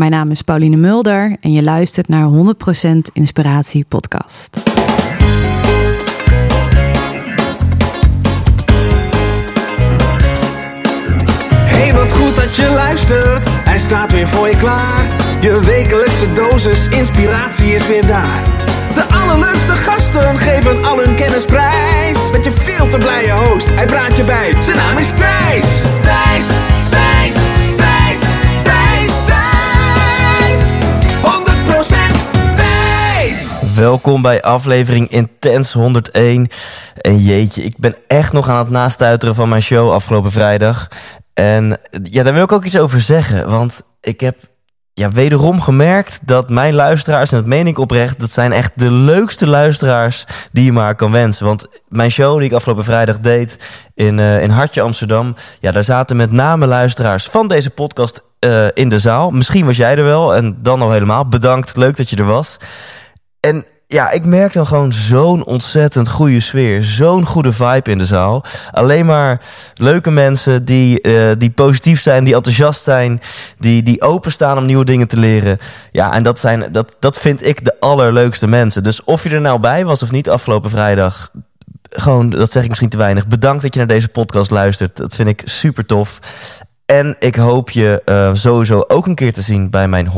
Mijn naam is Pauline Mulder en je luistert naar 100% Inspiratie Podcast. Hey, wat goed dat je luistert. Hij staat weer voor je klaar. Je wekelijkse dosis inspiratie is weer daar. De allerleukste gasten geven al hun kennis prijs. Met je veel te blije host, hij praat je bij. Zijn naam is Thijs. Thijs, Welkom bij aflevering Intens 101. En jeetje, ik ben echt nog aan het nastuiteren van mijn show afgelopen vrijdag. En ja, daar wil ik ook iets over zeggen. Want ik heb ja, wederom gemerkt dat mijn luisteraars, en dat meen ik oprecht, dat zijn echt de leukste luisteraars die je maar kan wensen. Want mijn show die ik afgelopen vrijdag deed in, eh, in Hartje Amsterdam, ja, daar zaten met name luisteraars van deze podcast eh, in de zaal. Misschien was jij er wel en dan al helemaal. Bedankt, leuk dat je er was. En ja, ik merk dan gewoon zo'n ontzettend goede sfeer. Zo'n goede vibe in de zaal. Alleen maar leuke mensen die, eh, die positief zijn, die enthousiast zijn, die, die openstaan om nieuwe dingen te leren. Ja, en dat, zijn, dat, dat vind ik de allerleukste mensen. Dus of je er nou bij was of niet afgelopen vrijdag, gewoon, dat zeg ik misschien te weinig. Bedankt dat je naar deze podcast luistert. Dat vind ik super tof. En ik hoop je uh, sowieso ook een keer te zien bij mijn 100%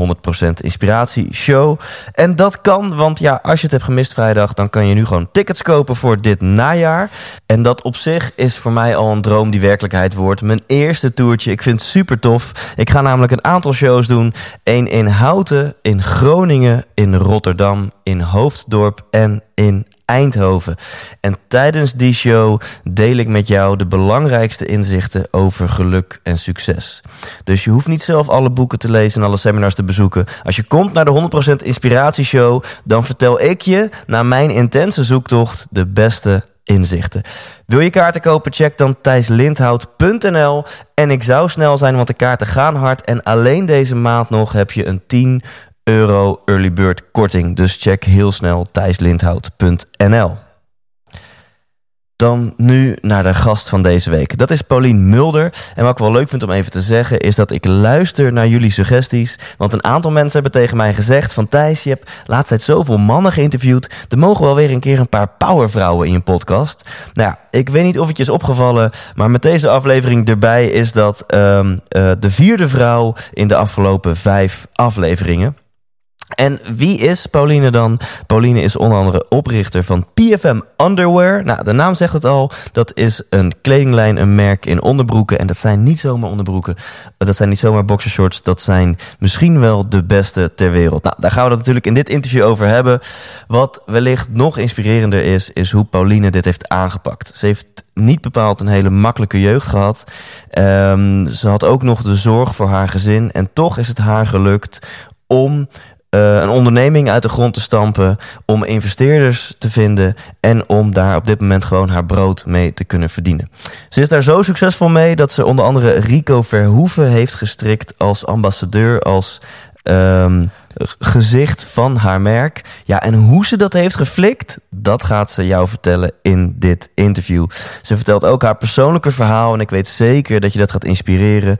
Inspiratie Show. En dat kan, want ja, als je het hebt gemist vrijdag, dan kan je nu gewoon tickets kopen voor dit najaar. En dat op zich is voor mij al een droom die werkelijkheid wordt. Mijn eerste toertje, ik vind het super tof. Ik ga namelijk een aantal shows doen. Eén in Houten, in Groningen, in Rotterdam, in Hoofddorp en in Eindhoven. En tijdens die show deel ik met jou de belangrijkste inzichten over geluk en succes. Dus je hoeft niet zelf alle boeken te lezen en alle seminars te bezoeken. Als je komt naar de 100% Inspiratieshow, dan vertel ik je na mijn intense zoektocht de beste inzichten. Wil je kaarten kopen? Check dan thijslindhout.nl. En ik zou snel zijn, want de kaarten gaan hard. En alleen deze maand nog heb je een 10 euro early bird korting. Dus check heel snel thijslindhout.nl. Dan nu naar de gast van deze week. Dat is Paulien Mulder. En wat ik wel leuk vind om even te zeggen... is dat ik luister naar jullie suggesties. Want een aantal mensen hebben tegen mij gezegd... van Thijs, je hebt laatst tijd zoveel mannen geïnterviewd... er mogen wel weer een keer een paar powervrouwen in je podcast. Nou ja, ik weet niet of het je is opgevallen... maar met deze aflevering erbij is dat um, uh, de vierde vrouw... in de afgelopen vijf afleveringen... En wie is Pauline dan? Pauline is onder andere oprichter van PFM Underwear. Nou, de naam zegt het al. Dat is een kledinglijn, een merk in onderbroeken. En dat zijn niet zomaar onderbroeken. Dat zijn niet zomaar boxershorts. Dat zijn misschien wel de beste ter wereld. Nou, daar gaan we het natuurlijk in dit interview over hebben. Wat wellicht nog inspirerender is, is hoe Pauline dit heeft aangepakt. Ze heeft niet bepaald een hele makkelijke jeugd gehad. Um, ze had ook nog de zorg voor haar gezin. En toch is het haar gelukt om uh, een onderneming uit de grond te stampen, om investeerders te vinden en om daar op dit moment gewoon haar brood mee te kunnen verdienen. Ze is daar zo succesvol mee dat ze onder andere Rico Verhoeven heeft gestrikt als ambassadeur, als um, gezicht van haar merk. Ja, en hoe ze dat heeft geflikt, dat gaat ze jou vertellen in dit interview. Ze vertelt ook haar persoonlijke verhaal en ik weet zeker dat je dat gaat inspireren.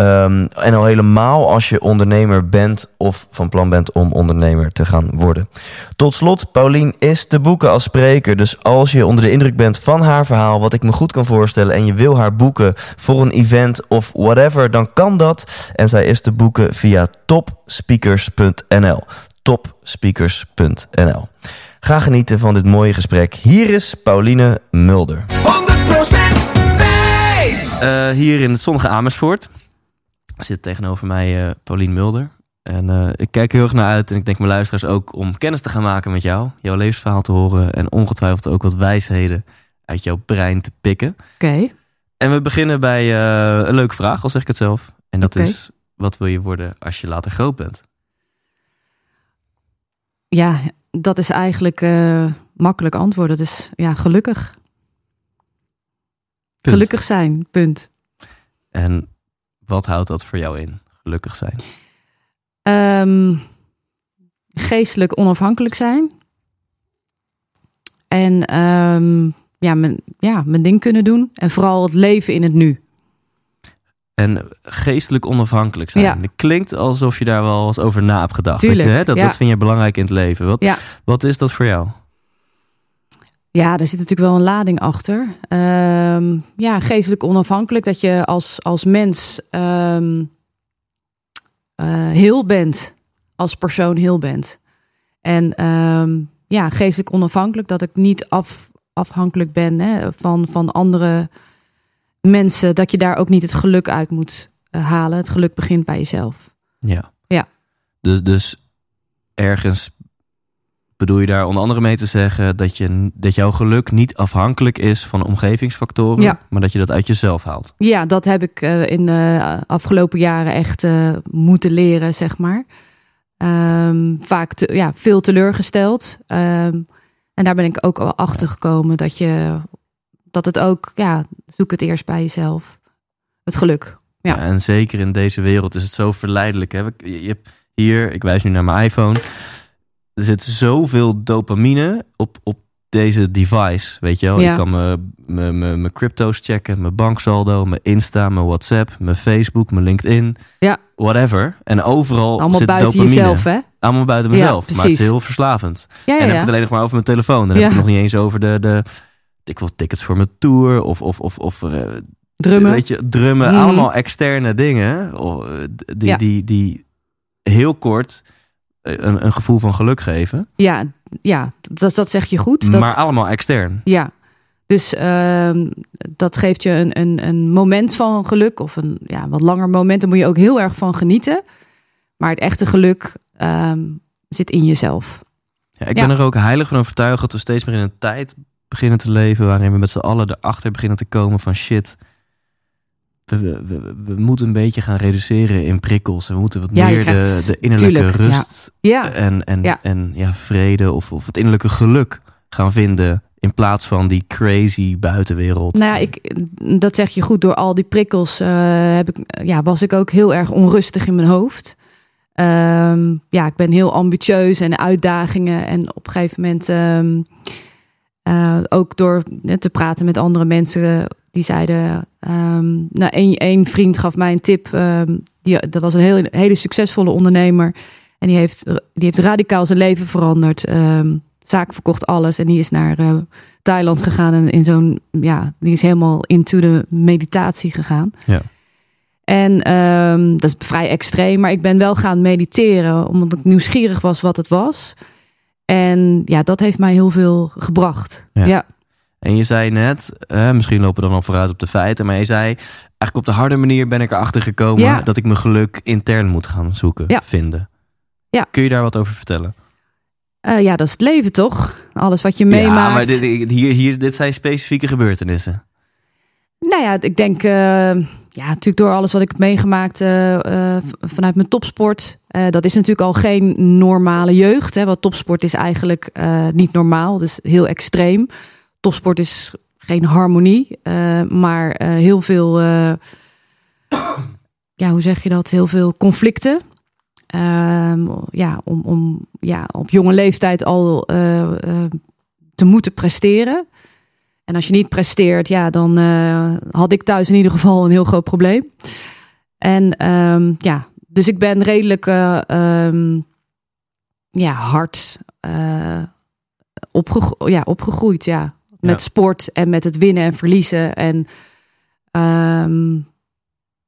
Um, en al helemaal als je ondernemer bent of van plan bent om ondernemer te gaan worden. Tot slot, Paulien is te boeken als spreker. Dus als je onder de indruk bent van haar verhaal, wat ik me goed kan voorstellen, en je wil haar boeken voor een event of whatever, dan kan dat. En zij is te boeken via topspeakers.nl. Topspeakers.nl. Ga genieten van dit mooie gesprek. Hier is Pauline Mulder. 100% Thijs! Uh, hier in het zonnige Amersfoort zit tegenover mij uh, Paulien Mulder. En uh, ik kijk heel erg naar uit en ik denk mijn luisteraars ook om kennis te gaan maken met jou. Jouw levensverhaal te horen en ongetwijfeld ook wat wijsheden uit jouw brein te pikken. Oké. Okay. En we beginnen bij uh, een leuke vraag, al zeg ik het zelf. En dat okay. is, wat wil je worden als je later groot bent? Ja, dat is eigenlijk uh, makkelijk antwoord. Dat is ja, gelukkig. Punt. Gelukkig zijn, punt. En wat houdt dat voor jou in, gelukkig zijn? Um, geestelijk onafhankelijk zijn. En um, ja, mijn, ja, mijn ding kunnen doen. En vooral het leven in het nu. en geestelijk onafhankelijk zijn. Ja. Het klinkt alsof je daar wel eens over na hebt gedacht. Tuurlijk, dat, je, hè, dat, ja. dat vind je belangrijk in het leven. Wat, wat is dat voor jou? Ja, er zit natuurlijk wel een lading achter. Ehm, ja, geestelijk onafhankelijk. Dat je als, als mens ehm, eh, heel bent. Als persoon heel bent. En ehm, ja, geestelijk onafhankelijk. Dat ik niet af, afhankelijk ben hè, van, van andere mensen. Dat je daar ook niet het geluk uit moet eh, halen. Het geluk begint bij jezelf. Ja. Ja. Dus, dus ergens bedoel je daar onder andere mee te zeggen dat, je, dat jouw geluk niet afhankelijk is van omgevingsfactoren, Ja. maar dat je dat uit jezelf haalt. Ja, dat heb ik eh, in de afgelopen jaren echt eh, moeten leren, zeg maar. Ehm, vaak te- ja, veel teleurgesteld. Ehm, en daar ben ik ook al achter gekomen dat je dat het ook, ja, zoek het eerst bij jezelf. Het geluk. Ja. en zeker in deze wereld is het zo verleidelijk. Hè? Je, je hebt hier, ik wijs nu naar mijn iPhone, er zit zoveel dopamine op, op deze device. Weet je wel, Ja. ik kan mijn- crypto's checken, mijn banksaldo, mijn Insta, mijn WhatsApp, mijn Facebook, mijn LinkedIn. Ja. Whatever. En overal Allemaal zit buiten dopamine. jezelf, hè? Allemaal buiten Ja, mezelf. maar het is heel verslavend. Ja, en ja, dan heb ik ja. het alleen nog maar over mijn telefoon. Dan heb Ja. ik het nog niet eens over de, de ik wil tickets voor mijn tour of, of, of, of eh, Drummen. Weet je, drummen, Mhm. allemaal externe dingen. oh, Die, Ja. die, die heel kort eh, een, een gevoel van geluk geven. Ja, ja dat, dat zeg je goed. Dat, Maar allemaal extern. Ja, dus ehm, dat geeft je een, een, een moment van geluk of een ja, wat langer moment. Daar moet je ook heel erg van genieten. Maar het echte geluk ehm, zit in jezelf. Ja, ik Ja. ben er ook heilig van overtuigd dat we steeds meer in een tijd beginnen te leven waarin we met z'n allen erachter beginnen te komen van shit. We, we, we, we moeten een beetje gaan reduceren in prikkels. En we moeten wat Ja, meer de, innerlijke tuurlijk, rust Ja, en, en, en ja, vrede of, of het innerlijke geluk gaan vinden. In plaats van die crazy buitenwereld. nou ja, ik, dat zeg je goed. Door al die prikkels eh, heb ik, ja, was ik ook heel erg onrustig in mijn hoofd. Ehm, ja, ik ben heel ambitieus en uitdagingen. En op een gegeven moment um, uh, ook door te praten met andere mensen die zeiden. Um, nou, één, één vriend gaf mij een tip. Um, die, dat was een hele, hele succesvolle ondernemer. En die heeft, die heeft radicaal zijn leven veranderd. Um, zaak verkocht alles. En die is naar uh, Thailand gegaan. En in zo'n. Ja, die is helemaal into de meditatie gegaan. Ja. En um, dat is vrij extreem. Maar ik ben wel gaan mediteren. Omdat ik nieuwsgierig was wat het was. En ja, dat heeft mij heel veel gebracht. Ja. ja. En je zei net, eh, misschien lopen we dan al vooruit op de feiten, maar je zei, eigenlijk op de harde manier ben ik erachter gekomen Ja. dat ik mijn geluk intern moet gaan zoeken, Ja. vinden. Ja. Kun je daar wat over vertellen? Uh, ja, dat is het leven toch? Alles wat je meemaakt. Ja, maar dit, hier, hier, dit zijn specifieke gebeurtenissen. Nou ja, ik denk, uh, ja, natuurlijk door alles wat ik meegemaakt uh, uh, vanuit mijn topsport. Dat is natuurlijk al geen normale jeugd. Hè, want topsport is eigenlijk niet normaal, dus heel extreem. Topsport is geen harmonie, maar heel veel, ja, hoe zeg je dat? Heel veel conflicten. Um, ja, om, om ja, op jonge leeftijd al te moeten presteren. En als je niet presteert, ja, dan uh, had ik thuis in ieder geval een heel groot probleem. En um, ja, dus ik ben redelijk uh, um, ja, hard uh, opgegro ja, opgegroeid, ja. Met ja. sport en met het winnen en verliezen. En um,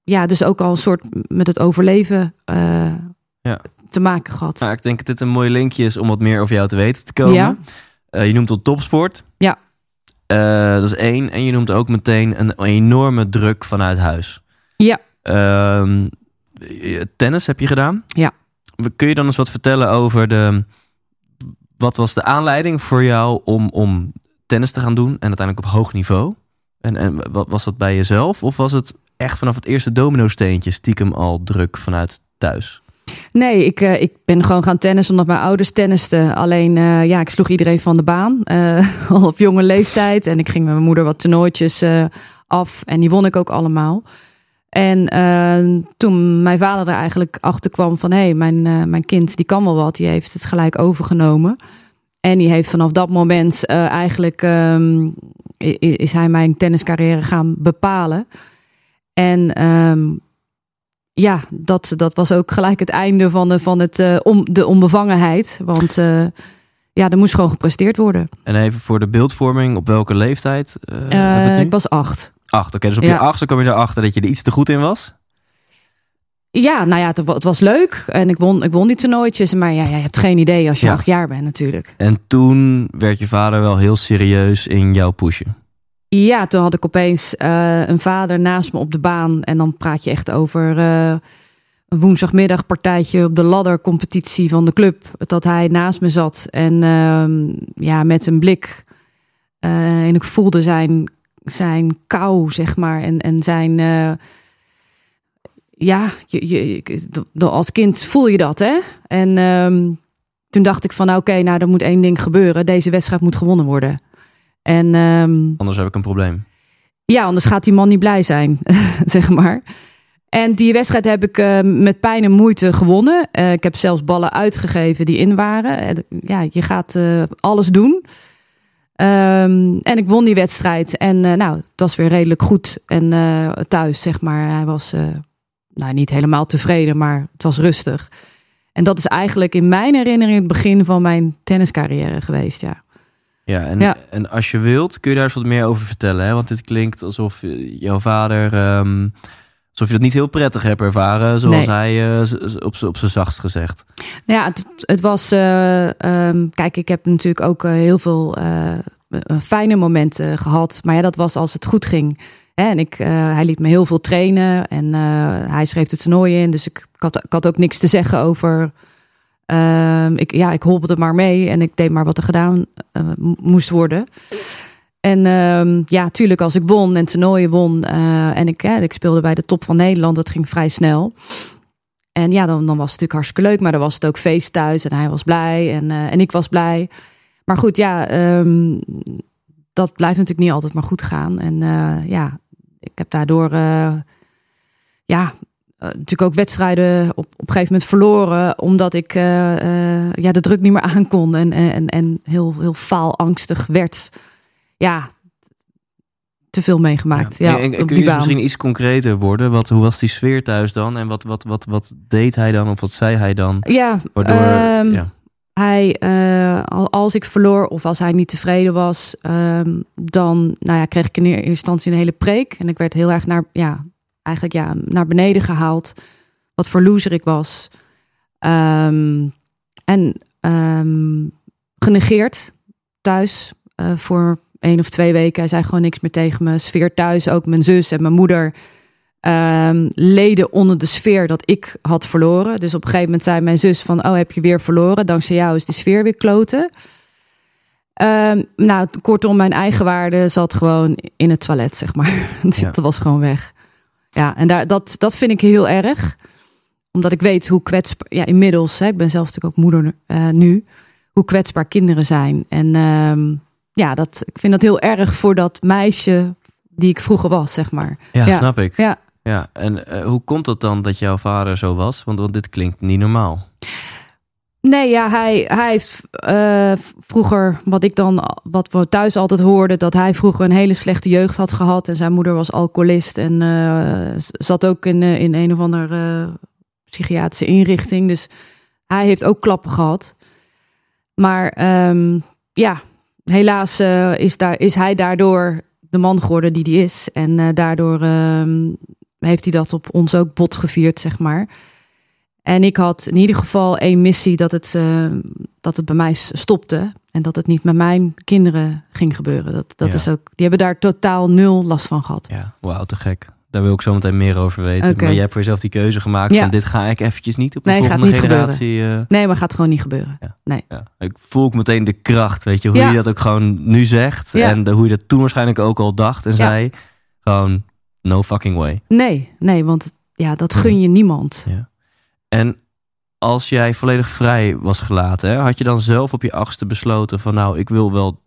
ja, dus ook al een soort met het overleven ja. te maken gehad. Nou, ik denk dat dit een mooi linkje is om wat meer over jou te weten te komen. Ja. Je noemt het topsport. Ja. Uh, dat is één. En je noemt ook meteen een enorme druk vanuit huis. Ja. Uh, tennis heb je gedaan. Ja. Kun je dan eens wat vertellen over de... Wat was de aanleiding voor jou om, om tennis te gaan doen en uiteindelijk op hoog niveau? En, en was dat bij jezelf? Of was het echt vanaf het eerste domino-steentje stiekem al druk vanuit thuis? Nee, ik, uh, ik ben gewoon gaan tennissen omdat mijn ouders tennisten. Alleen, uh, ja, ik sloeg iedereen van de baan. Uh, al op jonge leeftijd. En ik ging met mijn moeder wat toernooitjes af. En die won ik ook allemaal. En toen mijn vader er eigenlijk achter kwam van... hé, hey, mijn, mijn kind die kan wel wat. Die heeft het gelijk overgenomen. En die heeft vanaf dat moment eigenlijk... Um, is hij mijn tenniscarrière gaan bepalen. En ehm, ja, dat, dat was ook gelijk het einde van, de, van het, eh, om, de onbevangenheid. Want eh, ja, er moest gewoon gepresteerd worden. En even voor de beeldvorming, op welke leeftijd? eh, ik was acht. Acht, oké. dus op Ja. je achtste kwam je erachter dat je er iets te goed in was? Ja, nou ja, het, het was leuk. En ik won, ik won die toernooitjes. Maar ja, je hebt geen idee als je Ja. acht jaar bent natuurlijk. En toen werd je vader wel heel serieus in jouw pushen. Ja, toen had ik opeens eh, een vader naast me op de baan. En dan praat je echt over eh, een woensdagmiddagpartijtje op de laddercompetitie van de club. Dat hij naast me zat. En ehm, ja, met een blik. eh, en ik voelde zijn, zijn kou, zeg maar. En, en zijn. ja, je, als kind voel je dat, hè? En ehm, toen dacht ik van, oké, nou, er moet één ding gebeuren. Deze wedstrijd moet gewonnen worden. En ehm, Anders heb ik een probleem. ja, anders gaat die man niet blij zijn, zeg maar. En die wedstrijd heb ik eh, met pijn en moeite gewonnen. Eh, ik heb zelfs ballen uitgegeven die in waren. En, ja, je gaat eh, alles doen. Ehm, en ik won die wedstrijd. En nou, het was weer redelijk goed. En thuis, zeg maar, hij was nou, niet helemaal tevreden, maar het was rustig. En dat is eigenlijk in mijn herinnering het begin van mijn tenniscarrière geweest, ja. Ja en, Ja. en als je wilt, kun je daar eens wat meer over vertellen. Hè? Want dit klinkt alsof jouw vader... ehm, alsof je dat niet heel prettig hebt ervaren. Zoals Nee. hij eh, op, op zijn zachtst gezegd. Ja, het, het was. eh, ehm, kijk, ik heb natuurlijk ook eh, heel veel fijne momenten gehad. Maar ja, dat was als het goed ging. En ik, hij liet me heel veel trainen. En hij schreef de toernooien in. Dus ik, ik, had, ik had ook niks te zeggen over. Ehm, ik, ja, ik holpelde maar mee. En ik deed maar wat er gedaan eh, moest worden. En ehm, ja, tuurlijk, als ik won en toernooien won. eh, en ik, eh, ik speelde bij de top van Nederland. Dat ging vrij snel. En ja, dan, dan was het natuurlijk hartstikke leuk. Maar dan was het ook feest thuis. En hij was blij. En, eh, en ik was blij. Maar goed, ja, ehm, dat blijft natuurlijk niet altijd maar goed gaan. En ja, ik heb daardoor ja, natuurlijk ook wedstrijden op, op een gegeven moment verloren. Omdat ik eh, eh, ja, de druk niet meer aankon. En, en, en heel, heel faalangstig werd. Ja, te veel meegemaakt. Ja, en, kun je baan. misschien iets concreter worden? Wat, hoe was die sfeer thuis dan? En wat, wat, wat, wat deed hij dan? Of wat zei hij dan? Ja, Waardoor, ehm, ja. hij, eh, al- als ik verloor of als hij niet tevreden was, ehm, dan nou ja, kreeg ik in eerste instantie een hele preek. En ik werd heel erg naar, ja, eigenlijk ja, naar beneden gehaald. Wat voor loser ik was. Ehm, en ehm, genegeerd thuis eh, voor één of twee weken. Hij zei gewoon niks meer tegen me. Sfeer thuis, ook mijn zus en mijn moeder ehm, leden onder de sfeer dat ik had verloren. Dus op een gegeven moment zei mijn zus van... oh, heb je weer verloren? Dankzij jou is de sfeer weer kloten. Nou, kortom, mijn eigen waarde zat gewoon in het toilet, zeg maar. Ja. Dat was gewoon weg. Ja, en daar, dat, dat vind ik heel erg. Omdat ik weet hoe kwetsbaar... Ja, inmiddels, hè, ik ben zelf natuurlijk ook moeder eh, nu... hoe kwetsbaar kinderen zijn. En ehm, ja, dat, ik vind dat heel erg voor dat meisje die ik vroeger was, zeg maar. ja, ja. snap ik. Ja. Ja, en eh, hoe komt het dan dat jouw vader zo was? Want, want dit klinkt niet normaal. Nee, ja, hij, hij heeft eh, vroeger, wat ik dan, wat we thuis altijd hoorden, dat hij vroeger een hele slechte jeugd had gehad. En zijn moeder was alcoholist en eh, zat ook in, eh, in een of andere psychiatrische inrichting. Dus hij heeft ook klappen gehad. Maar ehm, ja, helaas is, daar, is hij daardoor de man geworden die hij is. En daardoor ehm, heeft hij dat op ons ook bot gevierd, zeg maar. En ik had in ieder geval één missie dat het, eh, dat het bij mij stopte. En dat het niet met mijn kinderen ging gebeuren. Dat, dat Ja. is ook, die hebben daar totaal nul last van gehad. Ja, wauw, te gek. Daar wil ik zo meteen meer over weten. Maar je hebt voor jezelf die keuze gemaakt Ja. van dit ga ik eventjes niet op de Nee, volgende generatie. eh, Nee, maar gaat gewoon niet gebeuren. ja. Ik voel ook meteen de kracht, weet je, hoe je dat ook gewoon nu zegt. En de, hoe je dat toen waarschijnlijk ook al dacht en zei. Gewoon, no fucking way. Nee, nee, want ja, dat gun je niemand. En als jij volledig vrij was gelaten, hè, had je dan zelf op je achtste besloten van nou, ik wil wel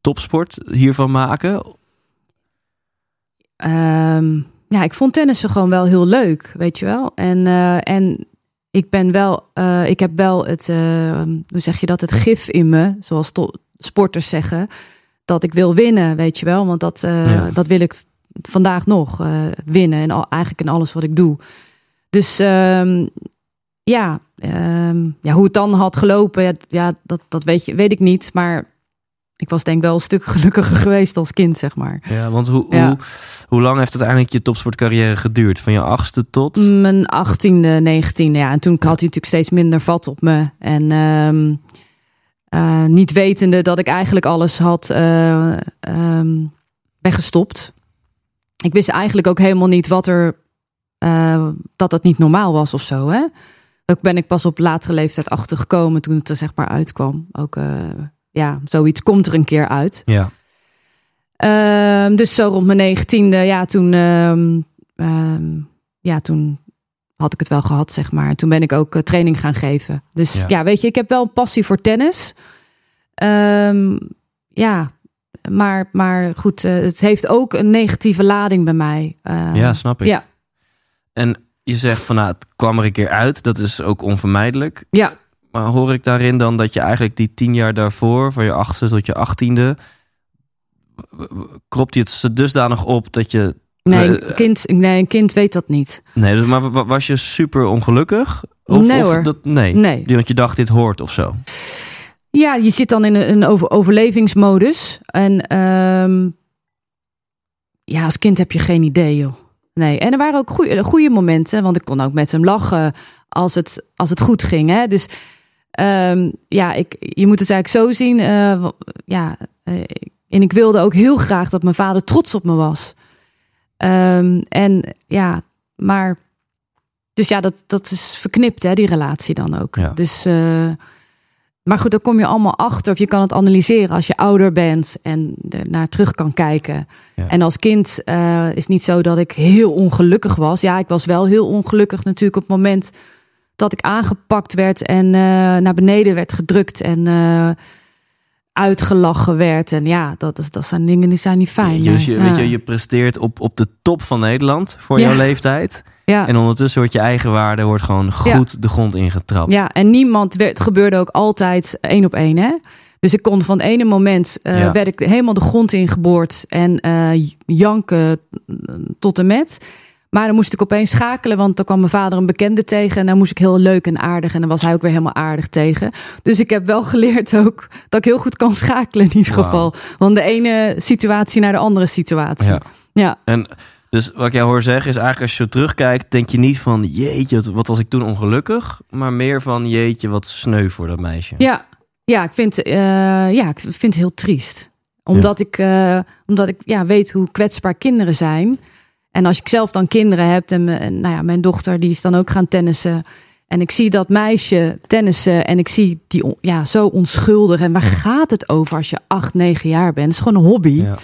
topsport hiervan maken? Ehm, ja, ik vond tennissen gewoon wel heel leuk, weet je wel. En, eh, en ik ben wel, eh, ik heb wel het, eh, hoe zeg je dat, het gif in me, zoals sporters zeggen, dat ik wil winnen, weet je wel. Want dat, Ja. dat wil ik vandaag nog winnen. En al, eigenlijk in alles wat ik doe. Dus ehm, ja, ehm, ja, hoe het dan had gelopen, ja, ja, dat, dat weet, je, weet ik niet. Maar ik was denk ik wel een stuk gelukkiger geweest als kind, zeg maar. Ja, want hoe, Ja. hoe, hoe lang heeft uiteindelijk je topsportcarrière geduurd? Van je achtste tot? Mijn achttiende, negentiende, ja. En toen had hij natuurlijk steeds minder vat op me. En ehm, eh, niet wetende dat ik eigenlijk alles had eh, ehm, weggestopt. Ik wist eigenlijk ook helemaal niet wat er... eh, dat het niet normaal was of zo, hè. Ook ben ik pas op latere leeftijd achtergekomen toen het er zeg maar uitkwam. Ook, eh, ja, zoiets komt er een keer uit. Ja. Ehm, dus zo rond mijn negentiende, ja, toen, ehm, ehm, ja, toen had ik het wel gehad, zeg maar. Toen ben ik ook eh, training gaan geven. Dus Ja. ja. weet je, ik heb wel een passie voor tennis. Ja, maar, maar goed, het heeft ook een negatieve lading bij mij. Ja, snap ik. ja, En je zegt van nou, het kwam er een keer uit. Dat is ook onvermijdelijk. ja, Maar hoor ik daarin dan dat je eigenlijk die tien jaar daarvoor, van je achtste tot je achttiende, kropt je het dusdanig op dat je. nee, Eh, een kind, nee, een kind weet dat niet. Nee, dus, maar wa- was je super ongelukkig? Of, Nee, of hoor. Dat, nee. Nee. Want je dacht, dit hoort of zo. Ja, je zit dan in een, een over, overlevingsmodus. En ehm, ja, als kind heb je geen idee, joh. Nee, en er waren ook goede, goede momenten, want ik kon ook met hem lachen als het, als het goed ging. Hè? Dus ehm, ja, ik, je moet het eigenlijk zo zien. eh, ja, eh, en ik wilde ook heel graag dat mijn vader trots op me was. Ehm, en ja, maar. Dus ja, dat, dat is verknipt, hè, die relatie dan ook. Ja. Dus. eh, maar goed, daar kom je allemaal achter. Of je kan het analyseren als je ouder bent en er naar terug kan kijken. Ja. En als kind eh, is het niet zo dat ik heel ongelukkig was. Ja, ik was wel heel ongelukkig natuurlijk op het moment dat ik aangepakt werd en eh, naar beneden werd gedrukt en eh, uitgelachen werd. En ja, dat, is, dat zijn dingen die zijn niet fijn. dus je, weet je, je presteert op, op de top van Nederland voor Ja. jouw leeftijd. Ja. En ondertussen wordt je eigen waarde wordt gewoon goed de grond ingetrapt. Ja, en niemand werd, het gebeurde ook altijd één op één. Hè? Dus ik kon van het ene moment eh, Ja. werd ik helemaal de grond ingeboord en eh, janken tot en met. Maar dan moest ik opeens schakelen, want dan kwam mijn vader een bekende tegen. En dan moest ik heel leuk en aardig. En dan was hij ook weer helemaal aardig tegen. Dus ik heb wel geleerd ook dat ik heel goed kan schakelen in ieder geval. Van de ene situatie naar de andere situatie. Ja. Ja. En dus wat ik jou hoor zeggen is eigenlijk als je zo terugkijkt, denk je niet van jeetje, wat- was ik toen ongelukkig, maar meer van jeetje, wat sneu voor dat meisje. Ja, ja, ik vind, eh, ja, ik vind het heel triest. Omdat ik, eh, omdat ik ja, weet hoe kwetsbaar kinderen zijn. En als ik zelf dan kinderen heb, en, nou ja, mijn dochter die is dan ook gaan tennissen. En ik zie dat meisje tennissen en ik zie die ja, zo onschuldig. En waar gaat het over als je acht, negen jaar bent? Het is gewoon een hobby. Ja.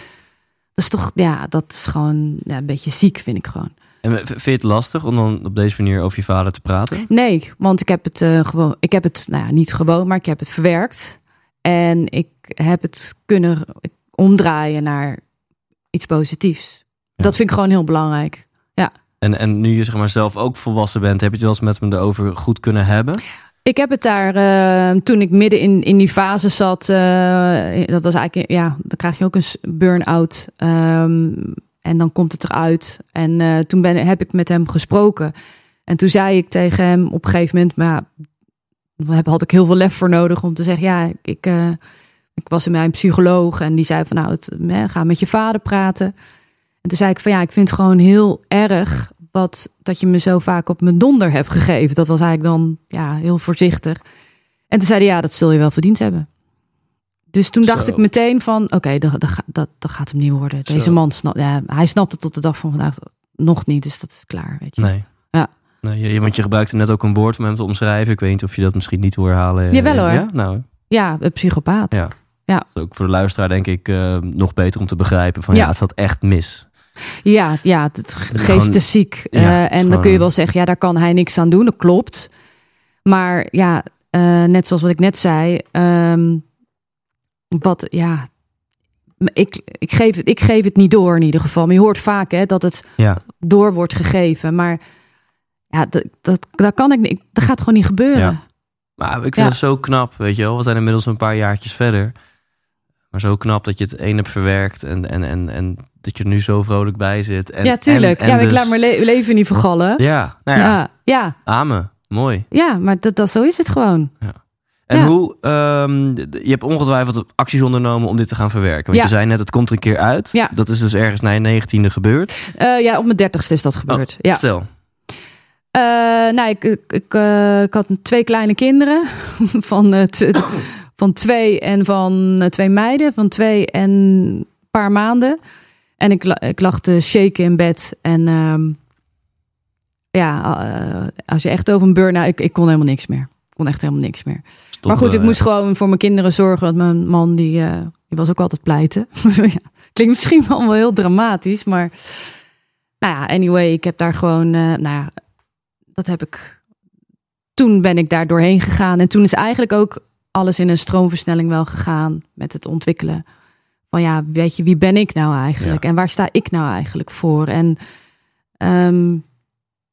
Dat is toch, ja, dat is gewoon ja, een beetje ziek, vind ik gewoon. En vind je het lastig om dan op deze manier over je vader te praten? Nee, want ik heb het eh, gewoon, ik heb het, nou ja, niet gewoon, maar ik heb het verwerkt. En ik heb het kunnen omdraaien naar iets positiefs. Ja. Dat vind ik gewoon heel belangrijk. En, en nu je zeg maar zelf ook volwassen bent, heb je het wel eens met hem erover goed kunnen hebben? Ik heb het daar, eh, toen ik midden in, in die fase zat, eh, dat was eigenlijk, ja, dan krijg je ook een burn-out. Ehm, en dan komt het eruit. En eh, toen ben, heb ik met hem gesproken. En toen zei ik tegen hem op een gegeven moment, maar ja, had ik heel veel lef voor nodig om te zeggen, ja, ik, ik was bij een psycholoog en die zei van, nou, het, hè, ga met je vader praten. En toen zei ik van, ja, ik vind het gewoon heel erg wat dat je me zo vaak op mijn donder hebt gegeven. Dat was eigenlijk dan ja, heel voorzichtig. En toen zei hij, ja, dat zul je wel verdiend hebben. Dus toen dacht Zo. ik meteen van, oké, dat, dat, dat, dat gaat hem niet worden. Deze Zo. man, snapt, ja, hij snapt het tot de dag van vandaag nog niet, dus dat is klaar, weet je. Nee. Ja. Nee, je, want je gebruikte net ook een woord om hem te omschrijven. Ik weet niet of je dat misschien niet wil herhalen. Jawel, hoor. Ja, nou, Ja, een psychopaat. Ja. Ja. ook voor de luisteraar denk ik eh, nog beter om te begrijpen van ja, Ja. het zat echt mis. Ja, ja, het geest is ziek. Ja, Eh, en dan kun je wel zeggen, ja, daar kan hij niks aan doen. Dat klopt. Maar ja, eh, net zoals wat ik net zei, ehm, wat, ja, ik, ik, geef, het- ik geef het niet door in ieder geval. Maar je hoort vaak hè, dat het Ja. door wordt gegeven. Maar ja, dat, dat, dat kan ik niet. Dat gaat gewoon niet gebeuren. Ja. Maar ik vind het zo knap, weet je wel. We zijn inmiddels een paar jaartjes verder. Maar zo knap dat je het één hebt verwerkt en, en, en, en dat je er nu zo vrolijk bij zit. En, ja, tuurlijk. en- en ja, ik dus- laat mijn le- leven niet vergallen. Ja, nou ja, ja. ja, amen. Mooi. ja, maar dat, dat, zo is het gewoon. En Ja. hoe, ehm, je hebt ongetwijfeld acties ondernomen om dit te gaan verwerken. Want Ja. je zei net, het komt er een keer uit. Ja. Dat is dus ergens na je negentiende gebeurd. Eh, ja, op mijn dertigste is dat gebeurd. Oh, ja. Vertel. Eh, nou, ik, ik, ik, eh, ik had twee kleine kinderen van, van twee en van eh, twee meiden van twee en een paar maanden. En ik, ik lag te shaken in bed. En ehm, ja, eh, als je echt over een burn-out... Ik, ik kon helemaal niks meer. Ik kon echt helemaal niks meer. Stop, maar goed, ik eh, moest gewoon voor mijn kinderen zorgen. Want mijn man, die, eh, die was ook altijd pleiten. ja, klinkt misschien wel heel dramatisch, maar... Nou ja, anyway, ik heb daar gewoon... eh, nou ja, dat heb ik... Toen ben ik daar doorheen gegaan. En toen is eigenlijk ook alles in een stroomversnelling wel gegaan. Met het ontwikkelen. Van ja, weet je, wie ben ik nou eigenlijk? En waar sta ik nou eigenlijk voor? En ehm,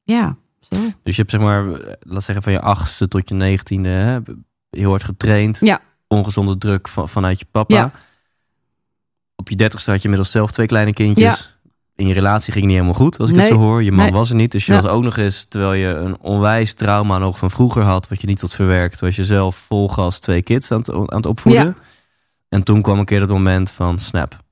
ja, zo. Dus je hebt zeg maar, laat zeggen van je achtste tot je negentiende, hè, heel hard getraind. Ja. Ongezonde druk van, vanuit je papa. Ja. Op je dertigste had je inmiddels zelf twee kleine kindjes. In je relatie ging niet helemaal goed, als ik het zo hoor. Je man Nee. was er niet. Dus je Ja. was ook nog eens, terwijl je een onwijs trauma nog van vroeger had, wat je niet had verwerkt, was je zelf vol gas twee kids aan het, aan het opvoeden. Ja. En toen kwam een keer dat moment van snap.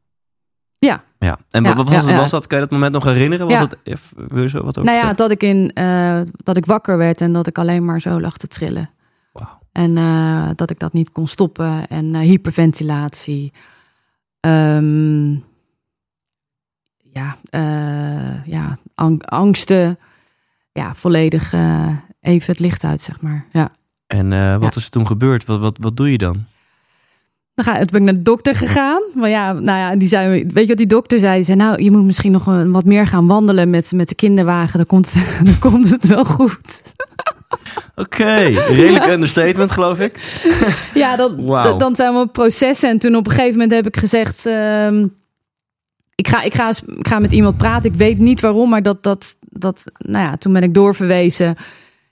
Ja. Ja. En Ja, wat was, was dat? Kan je dat moment nog herinneren? Was even- wil je zo wat over Nou ja, dat ik, in, eh, dat ik wakker werd en dat ik alleen maar zo lag te trillen. Wauw. En eh, dat ik dat niet kon stoppen. En eh, hyperventilatie. Ehm, ja, eh, ja ang- angsten. Ja, volledig eh, even het licht uit, zeg maar. Ja. En eh, wat is er toen gebeurd? Wat, wat, wat doe je dan? Dan, ga, toen ben ik naar de dokter gegaan. Maar ja, nou ja, die zei, weet je wat die dokter zei? Die zei, nou, je moet misschien nog een- wat meer gaan wandelen met, met de kinderwagen. Dan komt, het- dan komt het wel goed. Oké, redelijk understatement geloof ik. Ja, dat, dan zijn we op processen. En toen op een gegeven moment heb ik gezegd... ehm, ik, ga, ik, ga, ik ga met iemand praten. Ik weet niet waarom, maar dat... dat, dat nou ja, toen ben ik doorverwezen.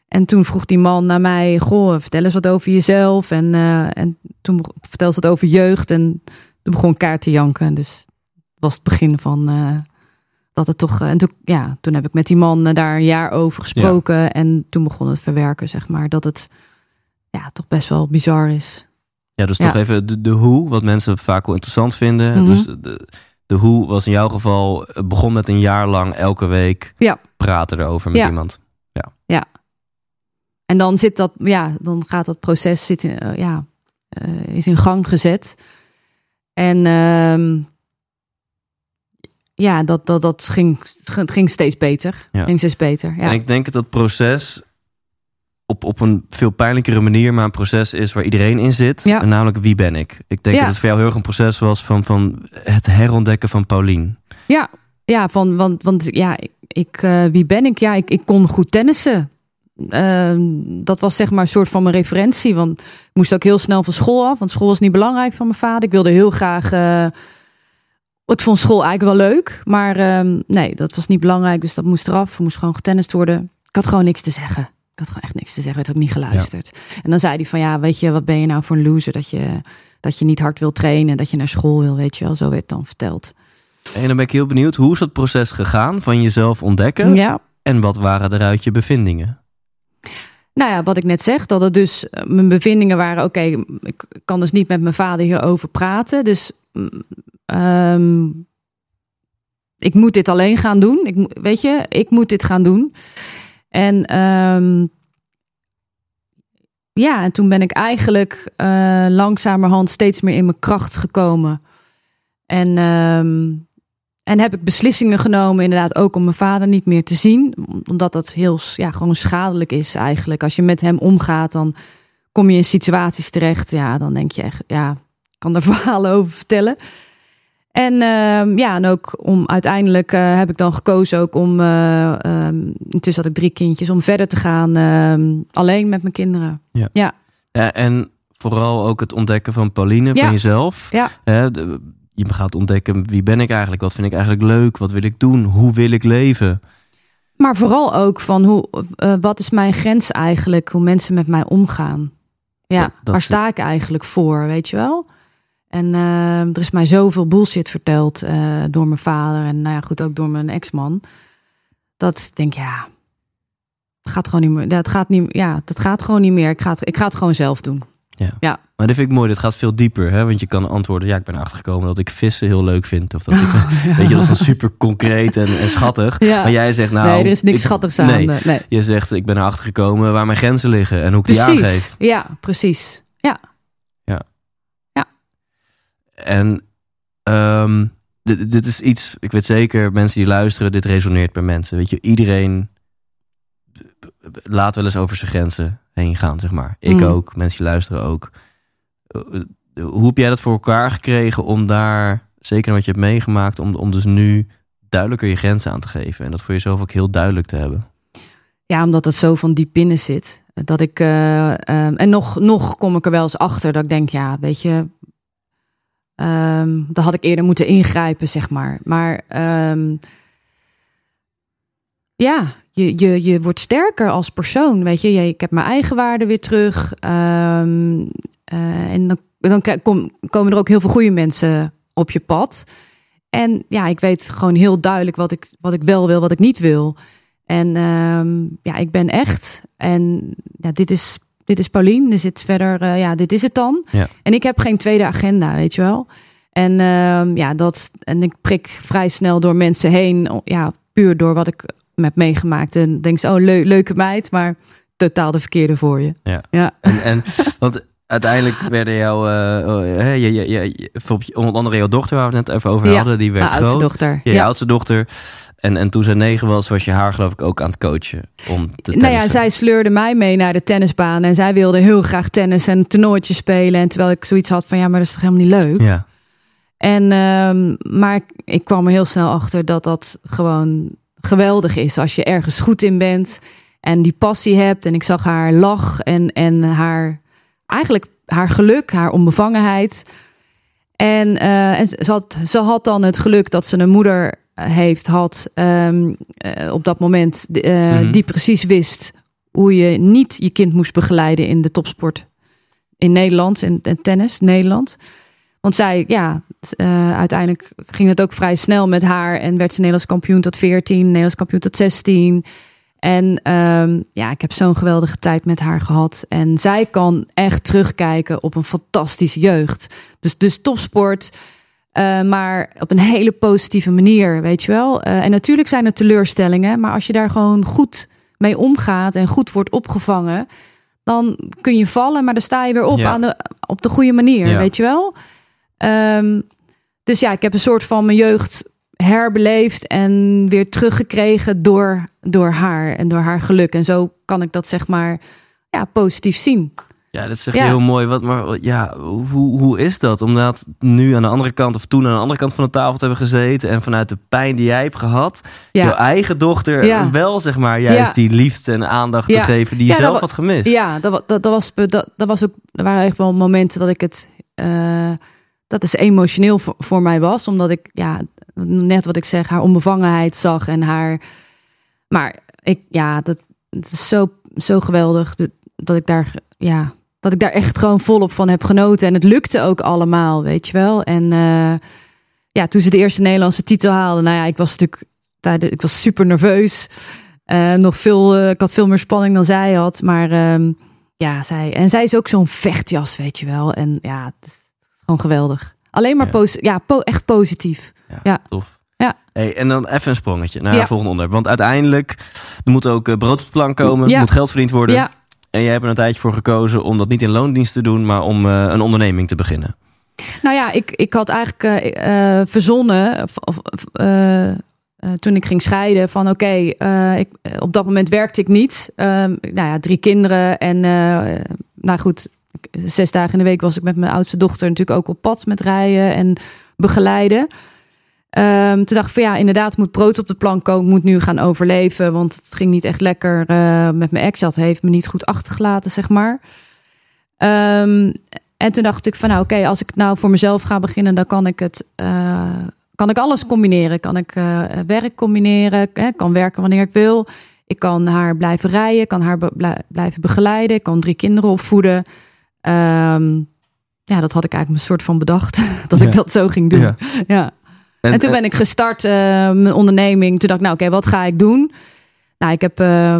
En toen vroeg die man naar mij... Goh, vertel eens wat over jezelf. En, eh, en toen vertelde ze het over jeugd. En toen begon ik kaart te janken. Dus was het begin van... eh, dat het toch... eh, en toen, ja, toen heb ik met die man daar een jaar over gesproken. En toen begon het verwerken, zeg maar. Dat het ja, toch best wel bizar is. Ja, dus Ja. toch even de, de hoe, wat mensen vaak wel interessant vinden. Mhm. Dus de, de hoe was in jouw geval, het begon met een jaar lang elke week Ja. praten erover met Ja. iemand. En dan zit dat, ja, dan gaat dat proces zit in, eh, ja, eh, is in gang gezet. En ehm, ja, dat, dat, dat ging, ging steeds beter. Ja. Ging steeds beter. Ja. En ik denk dat dat proces op, op een veel pijnlijkere manier, maar een proces is waar iedereen in zit. Ja. En namelijk wie ben ik? Ik denk Ja. dat het voor jou heel erg een proces was van, van het herontdekken van Paulien. Ja, van, want, want ja, ik, eh, wie ben ik? Ja, ik, ik kon goed tennissen. Ehm, dat was zeg maar een soort van mijn referentie. Want ik moest ook heel snel van school af. Want school was niet belangrijk van mijn vader. Ik wilde heel graag. eh, ik vond school eigenlijk wel leuk. Maar ehm, nee, dat was niet belangrijk. Dus dat moest eraf. Er moest gewoon getennist worden. Ik had gewoon niks te zeggen. Ik had gewoon echt niks te zeggen. Werd ook niet geluisterd. En dan zei hij van ja, weet je, wat ben je nou voor een loser dat je, dat je niet hard wil trainen. Dat je naar school wil, weet je wel. Zo werd dan verteld. En dan ben ik heel benieuwd, hoe is dat proces gegaan van jezelf ontdekken? Ja. En wat waren eruit je bevindingen? Nou ja, wat ik net zeg, dat het dus eh, mijn bevindingen waren: oké, ik kan dus niet met mijn vader hierover praten. Dus mm, ehm, ik moet dit alleen gaan doen. Ik, weet je, ik moet dit gaan doen. En ehm, ja, en toen ben ik eigenlijk eh, langzamerhand steeds meer in mijn kracht gekomen. En, ehm, en heb ik beslissingen genomen, inderdaad, ook om mijn vader niet meer te zien. Omdat dat heel ja, gewoon schadelijk is eigenlijk. Als je met hem omgaat, dan kom je in situaties terecht. Ja, dan denk je echt, ja, ik kan er verhalen over vertellen. En ehm, ja, en ook om uiteindelijk eh, heb ik dan gekozen ook om, eh, ehm, intussen had ik drie kindjes, om verder te gaan ehm, alleen met mijn kinderen. Ja, en vooral ook het ontdekken van Pauline, Ja. van jezelf. Ja. De- je gaat ontdekken, wie ben ik eigenlijk? Wat vind ik eigenlijk leuk? Wat wil ik doen? Hoe wil ik leven? Maar vooral ook van hoe, eh, wat is mijn grens eigenlijk? Hoe mensen met mij omgaan. Ja, Dat- dat waar sta ik eigenlijk voor, weet je wel? En eh, er is mij zoveel bullshit verteld eh, door mijn vader en nou ja, goed, ook door mijn ex-man. Dat ik denk, ja, het gaat gewoon niet meer. Dat gaat niet, ja, dat gaat gewoon niet meer. Ik ga het, ik ga het gewoon zelf doen. Maar dit vind ik mooi, dit gaat veel dieper. Hè? Want je kan antwoorden, ja, ik ben erachter gekomen dat ik vissen heel leuk vind. Of dat ik, weet je, dat is dan super concreet en, en schattig. Ja. Maar jij zegt nou... nee, er is niks ik- schattigs aan. Nee, eh, nee. je zegt, ik ben erachter gekomen waar mijn grenzen liggen en hoe ik die aangeef. Ja, precies. Ja. En ehm, dit, dit is iets, ik weet zeker, mensen die luisteren, dit resoneert bij mensen. Weet je, iedereen laat wel eens over zijn grenzen heen gaan, zeg maar. Ik Mm. ook, mensen die luisteren ook. Hoe heb jij dat voor elkaar gekregen om daar, zeker wat je hebt meegemaakt, om, om dus nu duidelijker je grenzen aan te geven en dat voor jezelf ook heel duidelijk te hebben? Ja, omdat het zo van diep binnen zit. Dat ik. eh, ehm, en nog, nog kom ik er wel eens achter dat ik denk, ja, weet je. Ehm dan had ik eerder moeten ingrijpen, zeg maar. Maar ehm, ja, je, je, je wordt sterker als persoon. Weet je, ik heb mijn eigen waarde weer terug. Ehm, eh, en dan, dan komen er ook heel veel goede mensen op je pad. En ja, ik weet gewoon heel duidelijk wat ik, wat ik wel wil, wat ik niet wil. En ja, ik ben echt. En ja, dit is, dit is Paulien. Er zit verder, eh, ja, dit is het dan. Ja. En ik heb geen tweede agenda, weet je wel. En ehm, ja, dat. En ik prik vrij snel door mensen heen. Ja, puur door wat ik heb meegemaakt. En denk ze, oh, leu- leuke meid, maar totaal de verkeerde voor je. Ja. Ja. En, en want uiteindelijk werden jouw, hè, je, je, je, onder andere jouw dochter, waar we het net even over Ja, hadden, die werd Mijn oudste groot. dochter. Ja, je oudste dochter. En, en toen zij negen was, was je haar geloof ik ook aan het coachen om te Nou ja, zij sleurde mij mee naar de tennisbaan. En zij wilde heel graag tennis en toernooitjes spelen. En terwijl ik zoiets had van, ja, maar dat is toch helemaal niet leuk? Ja, En, ehm, maar ik, ik kwam er heel snel achter dat dat gewoon geweldig is. Als je ergens goed in bent en die passie hebt. En ik zag haar lach en, en haar, eigenlijk haar geluk, haar onbevangenheid. En, eh, en ze, had, ze had dan het geluk dat ze een moeder heeft, had ehm, eh, op dat moment, eh, Mhm. die precies wist hoe je niet je kind moest begeleiden in de topsport in Nederland en, en tennis Nederland. Want zij, ja, eh, uiteindelijk ging het ook vrij snel met haar en werd ze Nederlands kampioen tot 14, Nederlands kampioen tot 16. En ehm, ja, ik heb zo'n geweldige tijd met haar gehad. En zij kan echt terugkijken op een fantastische jeugd. Dus, dus topsport, eh, maar op een hele positieve manier, weet je wel. Eh, en natuurlijk zijn er teleurstellingen, maar als je daar gewoon goed mee omgaat en goed wordt opgevangen, dan kun je vallen, maar dan sta je weer op Ja. aan de, op de goede manier, Ja. weet je wel. Ehm, dus ja, ik heb een soort van mijn jeugd herbeleefd en weer teruggekregen door, door haar en door haar geluk. En zo kan ik dat zeg maar ja, positief zien. Ja dat Ja. je heel mooi. Wat, maar ja, hoe, hoe is dat? Om dat nu aan de andere kant of toen aan de andere kant van de tafel te hebben gezeten en vanuit de pijn die jij hebt gehad, jouw Ja, eigen dochter Ja. wel zeg maar juist die liefde en aandacht te geven die je dat zelf had gemist. ja dat, dat, dat, was, dat, dat was ook, er waren echt wel momenten dat ik het, eh, dat is emotioneel voor, voor mij was. Omdat ik, ja, net wat ik zeg, haar onbevangenheid zag en haar, maar ik, ja, dat, het is zo, zo geweldig dat, dat ik daar, ja, dat ik daar echt gewoon volop van heb genoten. En het lukte ook allemaal, weet je wel. En eh, ja, toen ze de eerste Nederlandse titel haalde, nou ja, ik was natuurlijk ik was super nerveus. Eh, nog veel, eh, ik had veel meer spanning dan zij had. Maar ehm, ja, zij, en zij is ook zo'n vechtjas, weet je wel. En ja, het is gewoon geweldig. Alleen maar Ja. ja, po- echt positief. Ja. Tof. Ja. Hey, en dan even een sprongetje naar het volgende onderwerp. Want uiteindelijk er moet ook brood op de plank komen. Er moet geld verdiend worden. En jij hebt er een tijdje voor gekozen om dat niet in loondienst te doen, maar om eh, een onderneming te beginnen. nou ja, ik, ik had eigenlijk eh, eh, verzonnen toen ik ging scheiden van oké, op dat moment werkte ik niet. Ehm, nou ja, drie kinderen en nou goed, zes dagen in de week was ik met mijn oudste dochter natuurlijk ook op pad met rijden en begeleiden. Ehm, toen dacht ik van ja, inderdaad moet brood op de plank komen. Ik moet nu gaan overleven, want het ging niet echt lekker eh, met mijn ex. Dat heeft me niet goed achtergelaten, zeg maar. Ehm, en toen dacht ik van nou oké, als ik nou voor mezelf ga beginnen, dan kan ik het, eh, kan ik alles combineren. Kan ik eh, werk combineren, hè, kan werken wanneer ik wil. Ik kan haar blijven rijden, kan haar be- blijven begeleiden, ik kan drie kinderen opvoeden. Ehm, ja, dat had ik eigenlijk een soort van bedacht. Dat Ja. ik dat zo ging doen. Ja. Ja. En, toen ben ik gestart, eh, mijn onderneming. Toen dacht ik, nou oké, wat ga ik doen? Nou, ik, heb, eh,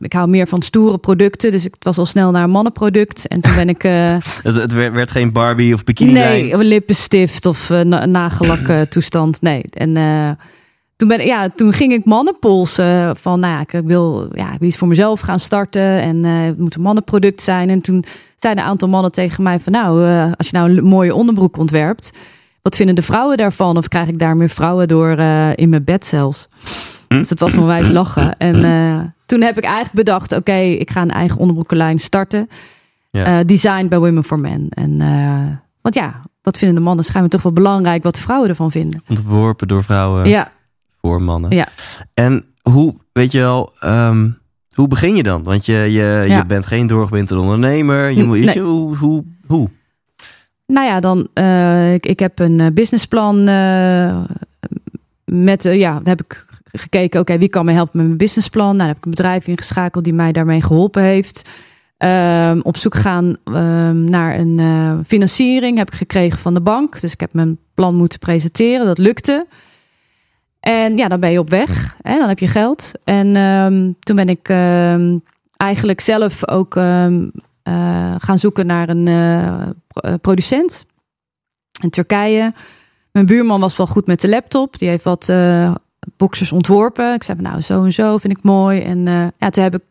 ik hou meer van stoere producten. Dus ik was al snel naar een mannenproduct. En toen ben ik... eh, Het, het werd, geen Barbie of bikini nee, een lippenstift of uh, nagellak toestand. Nee. En toen, ben, ja, toen ging ik mannen polsen van, nou ja, ik wil, ja, ik wil iets voor mezelf gaan starten. En het moet een mannenproduct zijn. En toen zeiden een aantal mannen tegen mij van, nou, als je nou een mooie onderbroek ontwerpt, wat vinden de vrouwen daarvan? Of krijg ik daar meer vrouwen door uh, in mijn bed zelfs? Dus het was onwijs lachen. En uh, toen heb ik eigenlijk bedacht, oké, okay, ik ga een eigen onderbroekenlijn starten. Ja. Uh, designed by Women for Men. En, want ja, wat vinden de mannen schijnbaar toch wel belangrijk wat de vrouwen ervan vinden. Ontworpen door vrouwen ja. voor mannen. Ja. En hoe, weet je wel, um, hoe begin je dan? Want je, je, ja. je bent geen doorgewinterde ondernemer. Je, moet, nee. je, hoe, hoe, hoe? Nou ja, dan, uh, ik, ik heb een businessplan uh, met, ja, heb ik gekeken, oké, wie kan me helpen met mijn businessplan? Nou, dan heb ik een bedrijf ingeschakeld die mij daarmee geholpen heeft. Um, op zoek gaan um, naar een financiering heb ik gekregen van de bank. Dus ik heb mijn plan moeten presenteren. Dat lukte. En ja, dan ben je op weg. Hè? Dan heb je geld. En um, toen ben ik eigenlijk zelf ook gaan zoeken naar een uh, producent in Turkije. Mijn buurman was wel goed met de laptop. Die heeft wat uh, boxers ontworpen. Ik zei, nou, zo en zo vind ik mooi. En ja, toen heb ik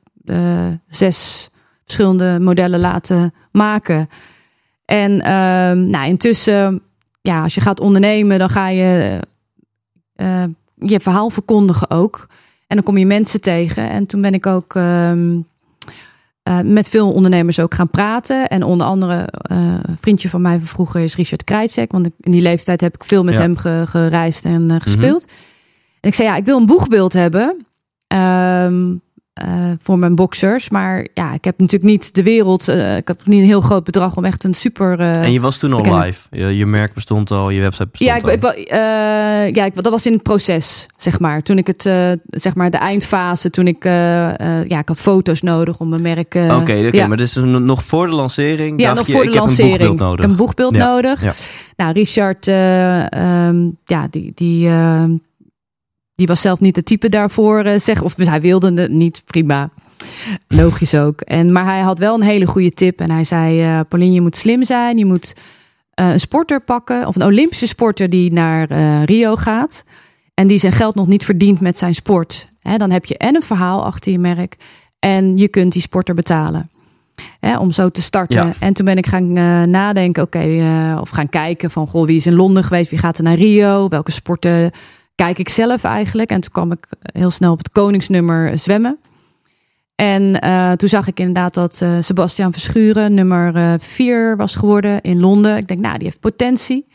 zes verschillende modellen laten maken. En uh, nou, intussen, ja, als je gaat ondernemen, dan ga je je verhaal verkondigen ook. En dan kom je mensen tegen. En toen ben ik ook uh, met veel ondernemers ook gaan praten. En onder andere uh, een vriendje van mij van vroeger is Richard Krijtsek. Want in die leeftijd heb ik veel met Ja. hem ge- gereisd en uh, gespeeld. En ik zei, ja, ik wil een boegbeeld hebben. ehm, eh, voor mijn boxers. Maar ja, ik heb natuurlijk niet de wereld. eh, ik heb niet een heel groot bedrag om echt een super. eh, En je was toen al live. Je, je merk bestond al, je website bestond ja, ik, al. ik, ja ik, dat was in het proces, zeg maar. Toen ik het, zeg maar, de eindfase, toen ik, ja, ik had foto's nodig om mijn merk. Oké, oké, ja. maar dit is dus nog voor de lancering. Ja, nog je, voor de ik heb lancering. een boekbeeld nodig. Ik heb een boegbeeld Ja, nodig. ja. Nou, Richard, eh, ehm, ja, die, die, eh, die was zelf niet de type daarvoor, eh, zeg. Of hij wilde het niet, prima. Logisch ook. En, maar hij had wel een hele goede tip. En hij zei, eh Pauline, je moet slim zijn. Je moet eh, een sporter pakken. Of een Olympische sporter die naar Rio gaat. En die zijn geld nog niet verdient met zijn sport. Hè, dan heb je en een verhaal achter je merk. En je kunt die sporter betalen. Om zo te starten. Ja. En toen ben ik gaan nadenken, oké, of gaan kijken van, goh, wie is in Londen geweest? Wie gaat er naar Rio? Welke sporten kijk ik zelf eigenlijk? En toen kwam ik heel snel op het koningsnummer zwemmen. En eh, toen zag ik inderdaad dat eh, Sebastian Verschuren nummer eh, vier was geworden in Londen. Ik denk, nou, die heeft potentie.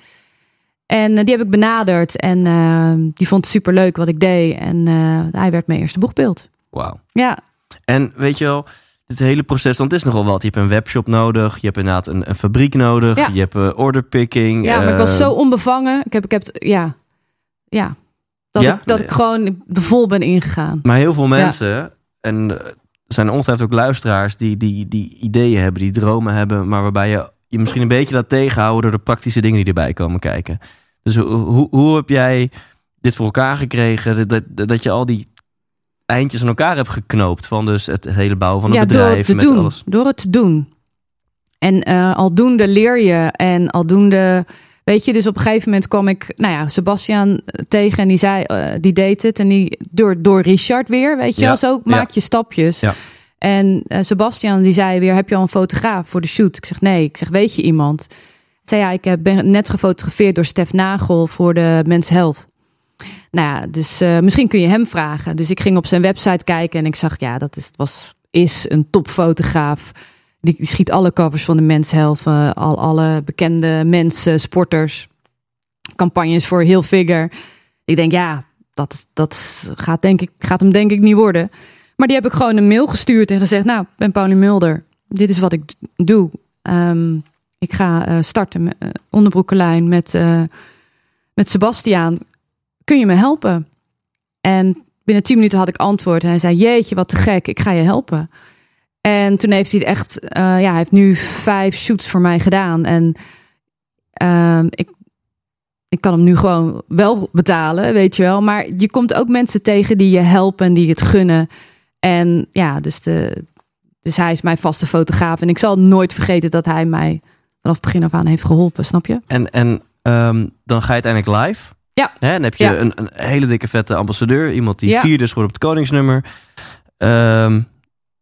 En eh, die heb ik benaderd en eh, die vond het superleuk wat ik deed. En eh, hij werd mijn eerste boegbeeld. Wauw. Ja, En weet je wel, dit hele proces, want het is nogal wat. Je hebt een webshop nodig, je hebt inderdaad een, een fabriek nodig, Ja. je hebt uh, orderpicking. ja maar ik was eh, zo onbevangen. Ik heb, ik heb, ja, ja. Dat, Ja? Ik, dat ik gewoon vol ben ingegaan. Maar heel veel mensen, en er zijn ongetwijfeld ook luisteraars die, die, die ideeën hebben, die dromen hebben, maar waarbij je je misschien een beetje laat tegenhouden door de praktische dingen die erbij komen kijken. Dus hoe, hoe, hoe heb jij dit voor elkaar gekregen, dat, dat, je al die eindjes aan elkaar hebt geknoopt van dus het hele bouwen van het ja, door bedrijf het te met doen. alles? Door het te doen. En eh, aldoende leer je. En aldoende, weet je, dus op een gegeven moment kwam ik, nou ja, Sebastian tegen en die zei, eh, die deed het. En die, door, door Richard weer, weet je Ja, wel, zo ja. maak je stapjes. Ja. En eh, Sebastian die zei weer, heb je al een fotograaf voor de shoot? Ik zeg, nee. Ik zeg, weet je iemand? Ik zei, ja, ik heb- ben net gefotografeerd door Stef Nagel voor de Mens Health. Nou ja, dus eh, misschien kun je hem vragen. Dus ik ging op zijn website kijken en ik zag, ja, dat is, was, is een topfotograaf. Die, schiet alle covers van de Mens Health, van al, alle bekende mensen, sporters, campagnes voor heel figure. Ik denk, ja, dat, dat gaat, denk ik, gaat hem denk ik niet worden. Maar die heb ik gewoon een mail gestuurd en gezegd, nou, ben Pauline Mulder. Dit is wat ik doe. Ehm, ik ga eh, starten met uh, onderbroekenlijn met, eh, met Sebastiaan. Kun je me helpen? En binnen tien minuten had ik antwoord. En hij zei, jeetje, wat te gek, ik ga je helpen. En toen heeft hij het echt, eh, ja, hij heeft nu vijf shoots voor mij gedaan. En ehm, ik, ik kan hem nu gewoon wel betalen, weet je wel. Maar je komt ook mensen tegen die je helpen en die het gunnen. En ja, dus, de, dus hij is mijn vaste fotograaf. En ik zal nooit vergeten dat hij mij vanaf begin af aan heeft geholpen, snap je? En, en ehm, dan ga je uiteindelijk live. Ja. Hè, dan heb je Ja. een, een hele dikke vette ambassadeur. Iemand die Ja. vierde is geworden op het koningsnummer. Ehm,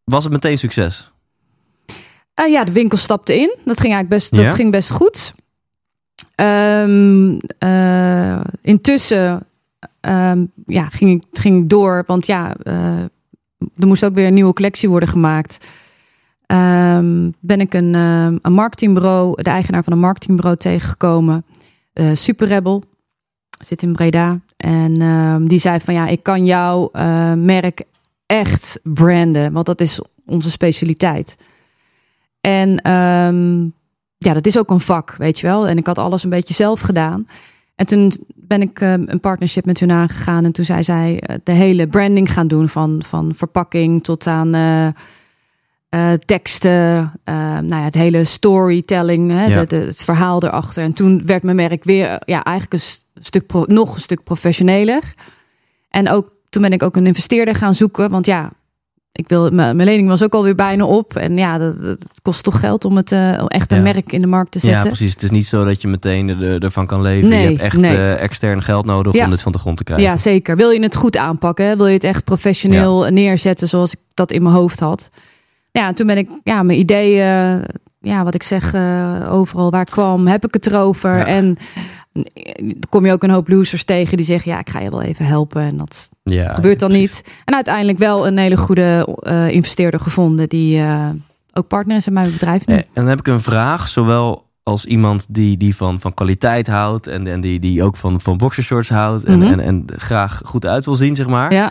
was het meteen succes? Eh, ja, de winkel stapte in. Dat ging eigenlijk best, dat ging best goed. Ehm, eh, intussen ehm, ja, ging, ik, ging ik door, want ja, eh, er moest ook weer een nieuwe collectie worden gemaakt. Ehm, ben ik een, een marketingbureau, de eigenaar van een marketingbureau tegengekomen, Super Rebel, zit in Breda. En die zei van ja, ik kan jouw merk echt branden, want dat is onze specialiteit. En ehm, ja, dat is ook een vak, weet je wel. En ik had alles een beetje zelf gedaan. En toen ben ik ehm, een partnership met hun aangegaan. En toen zei zij eh, de hele branding gaan doen. Van, van verpakking tot aan eh, eh, teksten. eh, nou ja, het hele storytelling. Hè, Ja. de, de, het verhaal erachter. En toen werd mijn merk weer ja, eigenlijk een stuk pro- nog een stuk professioneler. En ook toen ben ik ook een investeerder gaan zoeken. Want ja, ik wil, mijn mijn lening was ook alweer bijna op. En ja, dat, dat kost toch geld om het eh, echt een Ja. merk in de markt te Ja, zetten. precies. Het is niet zo dat je meteen er, ervan kan leven. Nee, je hebt echt nee. eh, extern geld nodig Ja. om dit van de grond te krijgen. Ja, zeker. Wil je het goed aanpakken? Wil je het echt professioneel neerzetten zoals ik dat in mijn hoofd had? Ja, toen ben ik ja, mijn ideeën, ja, wat ik zeg, eh, overal waar ik kwam, heb ik het erover. Ja. En dan kom je ook een hoop losers tegen die zeggen, ja, ik ga je wel even helpen. En dat Ja, gebeurt dan niet. En uiteindelijk wel een hele goede eh, investeerder gevonden die eh, ook partner is in mijn bedrijf nu. Eh, En dan heb ik een vraag, zowel als iemand die, die van, van kwaliteit houdt en, en die, die ook van, van boxershorts houdt en, Mhm. en, en graag goed uit wil zien, zeg maar. Ja.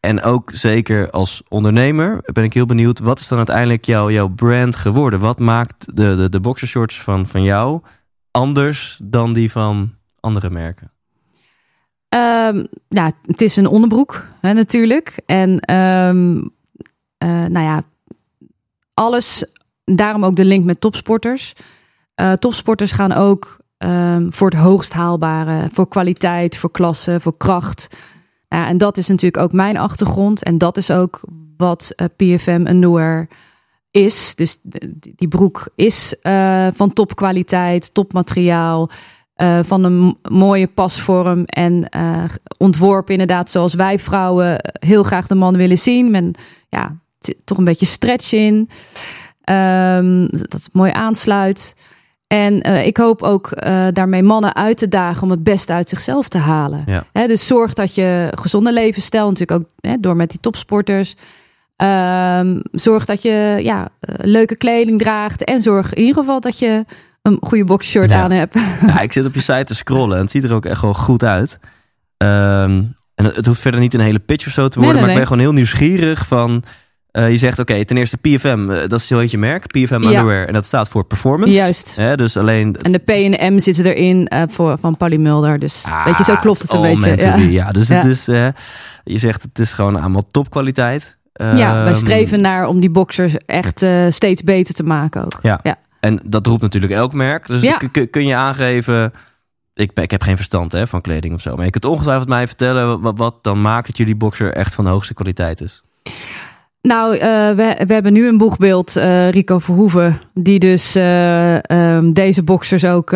En ook zeker als ondernemer ben ik heel benieuwd, wat is dan uiteindelijk jouw, jouw brand geworden? Wat maakt de, de, de boxershorts van, van jou anders dan die van andere merken? Ehm, ja, het is een onderbroek hè, natuurlijk. En ehm, eh, nou ja, alles, daarom ook de link met topsporters. Eh, topsporters gaan ook ehm, voor het hoogst haalbare, voor kwaliteit, voor klasse, voor kracht. Ja, en dat is natuurlijk ook mijn achtergrond. En dat is ook wat eh, PFM Underwear is. Dus die broek is eh, van topkwaliteit, topmateriaal. eh, van een mooie pasvorm en ontworpen inderdaad zoals wij vrouwen heel graag de man willen zien. Met ja, toch een beetje stretch in. Ehm, dat het mooi aansluit. En eh, ik hoop ook eh, daarmee mannen uit te dagen om het beste uit zichzelf te halen. Ja. Dus zorg dat je gezonde levensstijl, natuurlijk ook door met die topsporters. Ehm, zorg dat je ja, eh, leuke kleding draagt. En zorg in ieder geval dat je een goede boxshirt Ja. aan hebt. Ja, ik zit op je site te scrollen en het ziet er ook echt wel goed uit. Ehm, en het, het hoeft verder niet een hele pitch of zo te worden, Nee, nee, maar ik ben gewoon heel nieuwsgierig van... eh, je zegt, oké, ten eerste PFM, eh, dat is zo heet je merk, PFM Ja. Underwear. En dat staat voor performance. Juist. Hè, dus alleen... En de P en de M zitten erin eh, voor, van Polly Mulder. Dus Ah, weet je, zo klopt het een beetje. Ja. Ja, dus het is... je zegt, het is gewoon allemaal topkwaliteit. ja, wij Ehm, streven naar om die boxers echt steeds beter te maken ook. Ja. Ja. En dat roept natuurlijk elk merk. Dus kun je aangeven... Ik, ik heb geen verstand hè, van kleding of zo. Maar je kunt ongetwijfeld mij vertellen wat, wat dan maakt dat jullie boxer echt van de hoogste kwaliteit is. Nou, eh, we, we hebben nu een boegbeeld, eh, Rico Verhoeven, die dus eh, ehm, deze boxers ook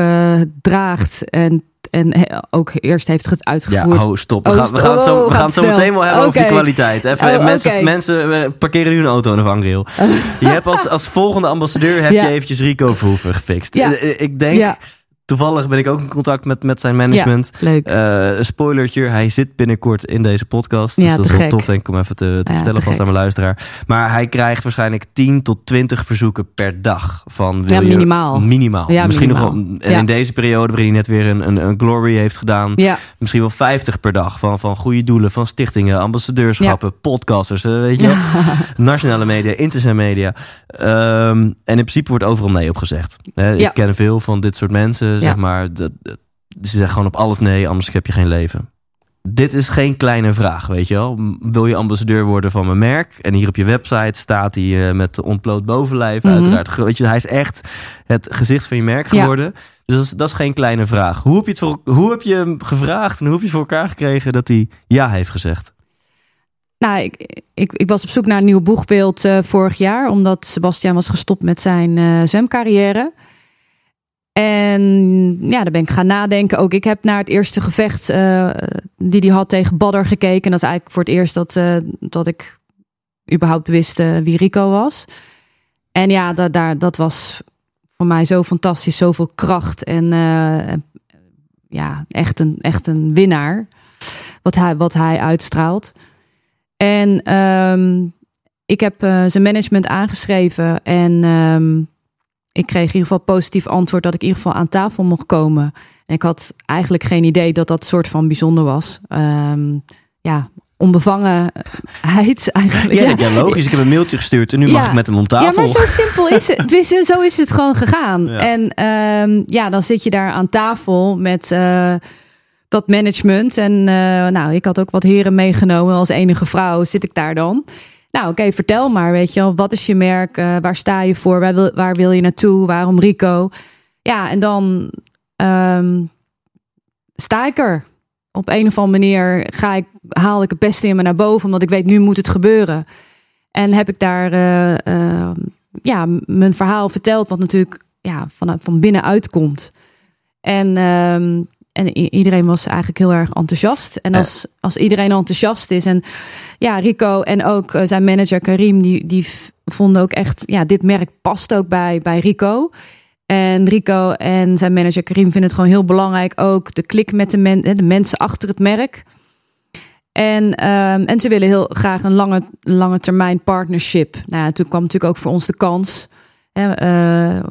draagt en, en he- ook eerst heeft het Ja, uitgevoerd. ho, stop. We Oh, gaan, we gaan het zo, oh, we gaan gaat het zo meteen wel hebben over die kwaliteit. Even, Oh, mensen, mensen parkeren nu een auto aan de vangrail. Je hebt als, als volgende ambassadeur heb Ja. je eventjes Rico Verhoeven gefixt. Ja. Ik denk, Ja. Toevallig ben ik ook in contact met, met zijn management. Leuk. Eh, een spoilertje, hij zit binnenkort in deze podcast. Ja, dus dat is wel tof denk ik om even te, te Ja, vertellen te vast aan mijn luisteraar. Maar hij krijgt waarschijnlijk 10 tot 20 verzoeken per dag. Van, wil Ja, je- minimaal. Minimaal. Ja, Misschien nog wel, en Ja. in deze periode waarin hij net weer een, een, een glory heeft gedaan. Ja, Misschien wel 50 per dag van, van goede doelen, van stichtingen, ambassadeurschappen, podcasters, eh, weet je wel. Nationale media, internationale media. Ehm, en in principe wordt overal nee op gezegd. Ja. Ik ken veel van dit soort mensen, zeg maar. Dat, dat- ze zeggen gewoon op alles nee, anders heb je geen leven. Dit is geen kleine vraag, weet je wel. Wil je ambassadeur worden van mijn merk? En hier op je website staat hij eh, met ontbloot bovenlijf. Mhm. Uiteraard, weet je, hij is echt het gezicht van je merk Ja. geworden. Dus dat is, dat is geen kleine vraag. Hoe heb, je het voor, hoe heb je hem gevraagd en hoe heb je het voor elkaar gekregen dat hij ja heeft gezegd? Nou, ik, ik, ik was op zoek naar een nieuw boegbeeld eh, vorig jaar, omdat Sebastian was gestopt met zijn eh, zwemcarrière. En ja, daar ben ik gaan nadenken. Ook ik heb naar het eerste gevecht eh, die hij had tegen Badder gekeken. En dat is eigenlijk voor het eerst dat, eh, dat ik überhaupt wist eh, wie Rico was. En ja, dat, daar, dat was voor mij zo fantastisch. Zoveel kracht en ja, echt een, echt een winnaar. Wat hij, wat hij uitstraalt. En ehm, ik heb zijn management aangeschreven. En ehm, ik kreeg in ieder geval positief antwoord dat ik in ieder geval aan tafel mocht komen. En ik had eigenlijk geen idee dat dat soort van bijzonder was. Ehm, ja, onbevangenheid eigenlijk. Ja, ja. logisch. Ik heb een mailtje gestuurd en nu mag ik met hem om tafel. Ja, maar zo simpel is het. Dus, zo is het gewoon gegaan. Ja. En ehm, ja, dan zit je daar aan tafel met eh, dat management. En eh, nou, ik had ook wat heren meegenomen. Als enige vrouw zit ik daar dan. Nou, oké, vertel maar, weet je wel. Wat is je merk? Eh, waar sta je voor? Waar wil, waar je naartoe? Waarom Rico? Ja, en dan ehm, sta ik er. Op een of andere manier ga ik, haal ik het beste in me naar boven. Omdat ik weet, nu moet het gebeuren. En heb ik daar eh, eh, ja, mijn verhaal verteld, wat natuurlijk ja, van, van binnenuit komt. En, ehm, en iedereen was eigenlijk heel erg enthousiast. En als, als iedereen enthousiast is, en ja, Rico en ook eh, zijn manager Karim, die, die vonden ook echt, ja, dit merk past ook bij, bij Rico. En Rico en zijn manager Karim vinden het gewoon heel belangrijk ook de klik met de, men, de mensen achter het merk. En, ehm, en ze willen heel graag een lange, lange termijn partnership. Nou ja, toen kwam natuurlijk ook voor ons de kans. Hè, eh,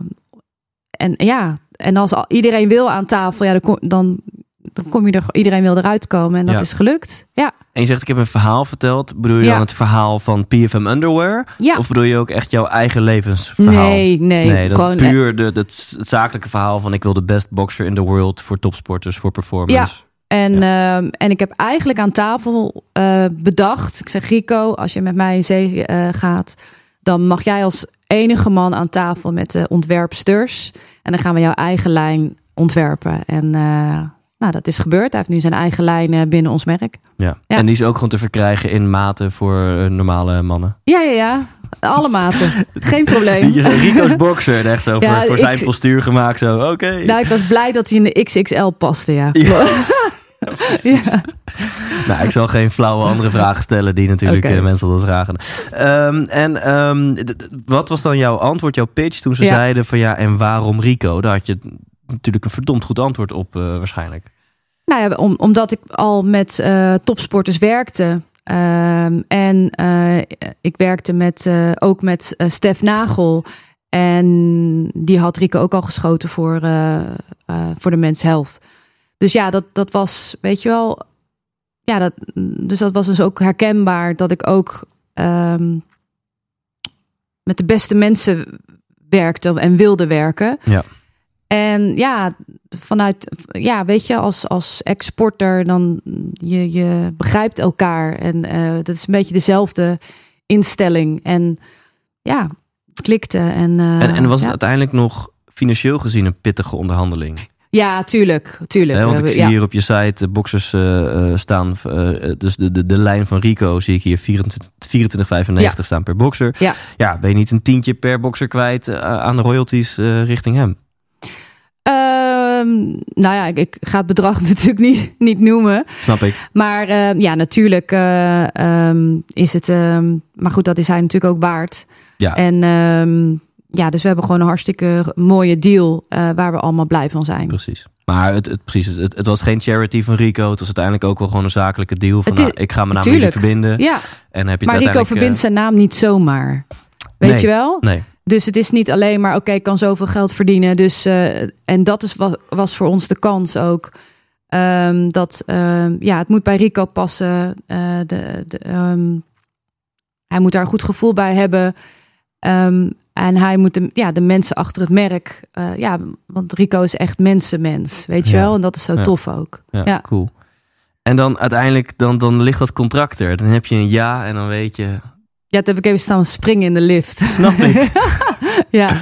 en ja, en als al- iedereen wil aan tafel, ja, dan, kom, dan, dan kom je er, iedereen wil eruit komen. En dat Ja. is gelukt. Ja, En je zegt, ik heb een verhaal verteld. Bedoel je Ja. dan het verhaal van PFM Underwear? ja. Of bedoel je ook echt jouw eigen levensverhaal? nee, nee, Nee, dat gewoon puur de, het, het zakelijke verhaal van ik wil de best boxer in the world voor topsporters, voor performance. En, ehm, en ik heb eigenlijk aan tafel eh, bedacht. Ik zeg Rico, als je met mij in zee eh, gaat, dan mag jij als enige man aan tafel met de ontwerpsters. En dan gaan we jouw eigen lijn ontwerpen. En eh, nou, dat is gebeurd. Hij heeft nu zijn eigen lijn eh, binnen ons merk. Ja. Ja. En die is ook gewoon te verkrijgen in maten voor eh, normale mannen. Ja, ja, ja. Alle maten. Geen probleem. Rico's boxer, echt zo Ja, voor, voor zijn postuur gemaakt. Zo, oké. Nou, ik was blij dat hij in de XXL paste, ja. Ja. Ja. Nou, ik zal geen flauwe andere vragen stellen die natuurlijk eh, mensen altijd vragen. Ehm, en ehm, wat was dan jouw antwoord, jouw pitch toen ze Ja. zeiden van ja, en waarom Rico? Daar had je natuurlijk een verdomd goed antwoord op eh, waarschijnlijk. Nou ja, om, omdat ik al met eh, topsporters werkte. Ehm, en ik werkte met, ook met Stef Nagel. En die had Rico ook al geschoten voor, voor de Men's Health. Dus ja, dat, dat was, weet je wel. Ja, dat, dus dat was dus ook herkenbaar dat ik ook ehm, met de beste mensen werkte en wilde werken. Ja. En ja, vanuit, ja, weet je, als, als exporter, dan je, je begrijpt elkaar. En eh, dat is een beetje dezelfde instelling. En ja, het klikte. En, eh, en, en was het ja. uiteindelijk nog financieel gezien een pittige onderhandeling? Ja, tuurlijk. tuurlijk. Want ik zie ja. hier op je site eh, boxers eh, eh, staan. dus de, de, de lijn van Rico zie ik hier 24 24,95 staan per boxer. Ja. ja, ben je niet een tientje per boxer kwijt aan de royalties richting hem? Ehm, nou ja, ik, ik ga het bedrag natuurlijk niet, niet noemen. Snap ik. Maar eh, ja, natuurlijk eh, ehm, is het. ehm, maar goed, dat is hij natuurlijk ook waard. Ja. En ehm, ja, dus we hebben gewoon een hartstikke mooie deal eh, waar we allemaal blij van zijn. Precies. Maar het, het, precies, het, het was geen charity van Rico. Het was uiteindelijk ook wel gewoon een zakelijke deal. Van, is- nou, ik ga mijn naam jullie verbinden. Ja, En heb je maar Rico verbindt eh, zijn naam niet zomaar. Weet Nee. je wel? Nee, Dus het is niet alleen maar, oké, ik kan zoveel geld verdienen. Dus, eh, en dat is, was, was voor ons de kans ook. Ehm, dat, ehm, ja, het moet bij Rico passen. De, de, ehm, hij moet daar een goed gevoel bij hebben. Ehm, en hij moet de, ja, de mensen achter het merk. eh, ja, want Rico is echt mensenmens, weet je Ja. wel? En dat is zo Ja. tof ook. ja, Ja. cool. En dan uiteindelijk, dan, dan ligt dat contract er. Dan heb je een ja en dan weet je... Ja, dat heb ik even staan springen in de lift. Snap ik. ja.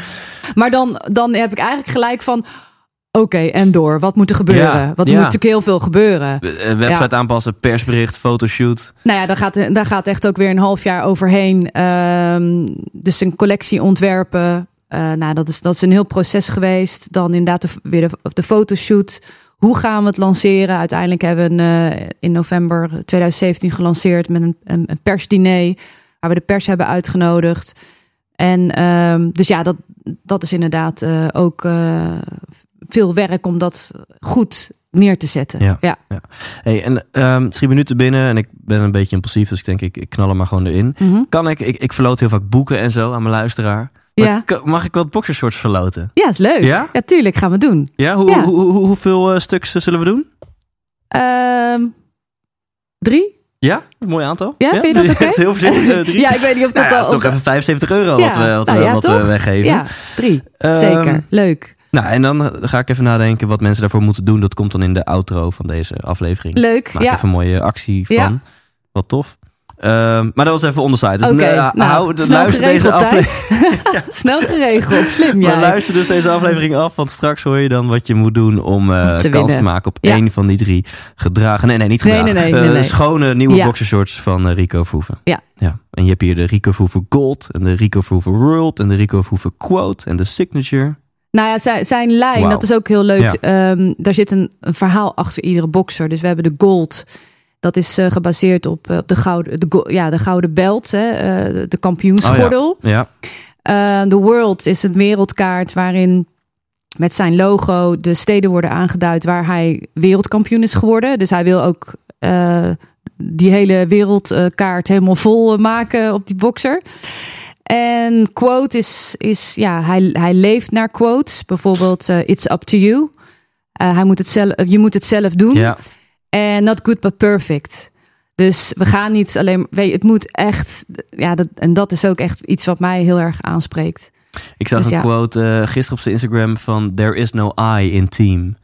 Maar dan, dan heb ik eigenlijk gelijk van... oké, en door. Wat moet er gebeuren? Ja, Wat ja. moet natuurlijk heel veel gebeuren. Website aanpassen, persbericht, fotoshoot. Nou ja, daar gaat, daar gaat echt ook weer een half jaar overheen. Ehm, dus een collectie ontwerpen. Eh, nou, dat is, dat is een heel proces geweest. Dan inderdaad de, weer de, de fotoshoot. Hoe gaan we het lanceren? Uiteindelijk hebben we een, eh, in november 2017 gelanceerd met een, een, een persdiner. Waar we de pers hebben uitgenodigd. En ehm, dus ja, dat, dat is inderdaad eh, ook veel werk om dat goed neer te zetten. Ja. ja. Hey, en ehm drie minuten binnen en ik ben een beetje impulsief, dus ik denk ik, ik knal er maar gewoon erin. Mhm. Kan ik, ik, ik verloot heel vaak boeken en zo aan mijn luisteraar. Ja. kan- mag ik wat boxershorts verloten? Ja, is leuk. Ja? Ja, tuurlijk gaan we doen. Ja, hoe, Ja. Hoe, hoe- hoeveel eh, stuks eh, zullen we doen? Ehm, drie? Ja, een mooi aantal. Ja, vind je dat oké? Het is heel voorzichtig. drie. Ja, ik weet niet of dat Nou al... dat is toch even 75 euro Ja, wat we, wat nou wat we weggeven. Ja, drie. Ehm, Zeker. Leuk. Nou, en dan ga ik even nadenken wat mensen daarvoor moeten doen. Dat komt dan in de outro van deze aflevering. Leuk. Maak ja. even een mooie actie van. Ja. Wat tof. Ehm, maar dat was even onderside. Dus eh, nou, hou, snel luister deze aflevering. Thijs. Snel geregeld. Slim, Maar ja. luister dus deze aflevering af, want straks hoor je dan wat je moet doen om eh, kans te maken op Ja. één van die drie gedragen. Nee, nee, niet gedragen. nee, nee, nee, Eh, schone nieuwe Ja. boxershorts van Rico Verhoeven. Ja. ja. En je hebt hier de Rico Verhoeven Gold en de Rico Verhoeven World en de Rico Verhoeven Quote en de Signature. Nou ja, zijn, zijn lijn, dat is ook heel leuk. Ja. Ehm, daar zit een, een verhaal achter iedere boxer. Dus we hebben de gold. Dat is eh, gebaseerd op, eh, op de, gouden, de, go- ja, de gouden belt, hè, eh, de kampioensgordel. Ja, Eh, The World is een wereldkaart waarin met zijn logo de steden worden aangeduid waar hij wereldkampioen is geworden. Dus hij wil ook die hele wereldkaart helemaal vol maken op die boxer. En quote is, is ja, hij, hij leeft naar quotes. Bijvoorbeeld, eh, it's up to you. Eh, hij moet het zelf, je moet het zelf doen. En not good but perfect. Dus we gaan niet alleen. Weet je, het moet echt. Ja, dat, en dat is ook echt iets wat mij heel erg aanspreekt. Ik zag Dus een ja. quote eh, gisteren op zijn Instagram van There is no I in team.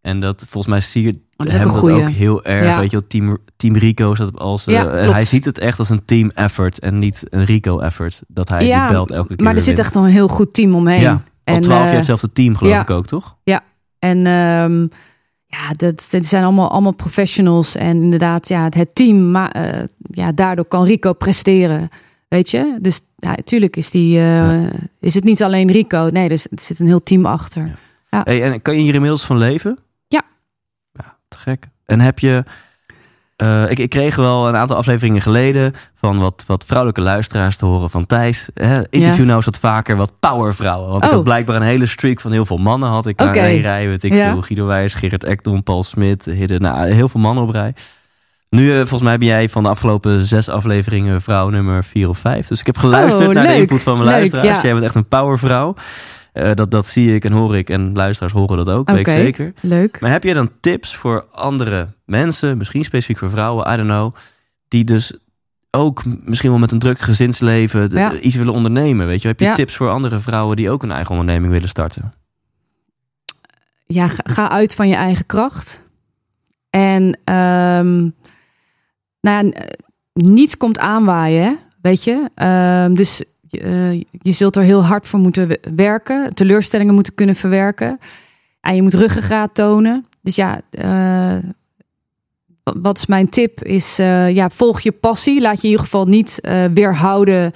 En dat volgens mij zie je dat hem ook dat heel erg. Ja. Weet je, team, team Rico is dat als. eh, Ja, hij ziet het echt als een team effort en niet een Rico effort. Dat hij die belt elke keer. maar er zit echt een heel goed team omheen. Ja, al twaalf eh, jaar hetzelfde team, geloof ja. ik ook, toch? En ehm, ja, dat, dat zijn allemaal, allemaal professionals. En inderdaad, ja, het team, maar eh, ja, daardoor kan Rico presteren. Weet je? Dus ja, natuurlijk is, die, eh, is het niet alleen Rico. Nee, dus er zit een heel team achter. Hey, en kan je hier inmiddels van leven? Te gek. En heb je... eh, ik, ik kreeg wel een aantal afleveringen geleden van wat, wat vrouwelijke luisteraars te horen van Thijs. Hè, interview Ja. nou eens wat vaker wat powervrouwen. Want ik Oh. had blijkbaar een hele streak van heel veel mannen had ik aan Oké. één rij. Weet ik Ja. veel. Guido Wijs, Gerrit Ekdom, Paul Smit, Hidde. Nou, heel veel mannen op rij. Nu, eh, volgens mij ben jij van de afgelopen zes afleveringen vrouw nummer vier of vijf. Dus ik heb geluisterd Oh, naar de input van mijn Leuk, luisteraars. ja. Jij bent echt een powervrouw. Eh, dat, dat zie ik en hoor ik. En luisteraars horen dat ook, weet ik zeker. Leuk. Maar heb je dan tips voor andere mensen, misschien specifiek voor vrouwen, I don't know, die dus ook misschien wel met een druk gezinsleven Ja. iets willen ondernemen? Weet je, heb je Ja. tips voor andere vrouwen die ook een eigen onderneming willen starten? ja, ga, uit van je eigen kracht. En ehm, nou ja, eh, niets komt aanwaaien, weet je. Ehm, dus eh, je zult er heel hard voor moeten we- werken. Teleurstellingen moeten kunnen verwerken. En je moet ruggengraat tonen. Dus ja, eh, wat- is mijn tip? Is eh, ja, volg je passie. Laat je in ieder geval niet weerhouden.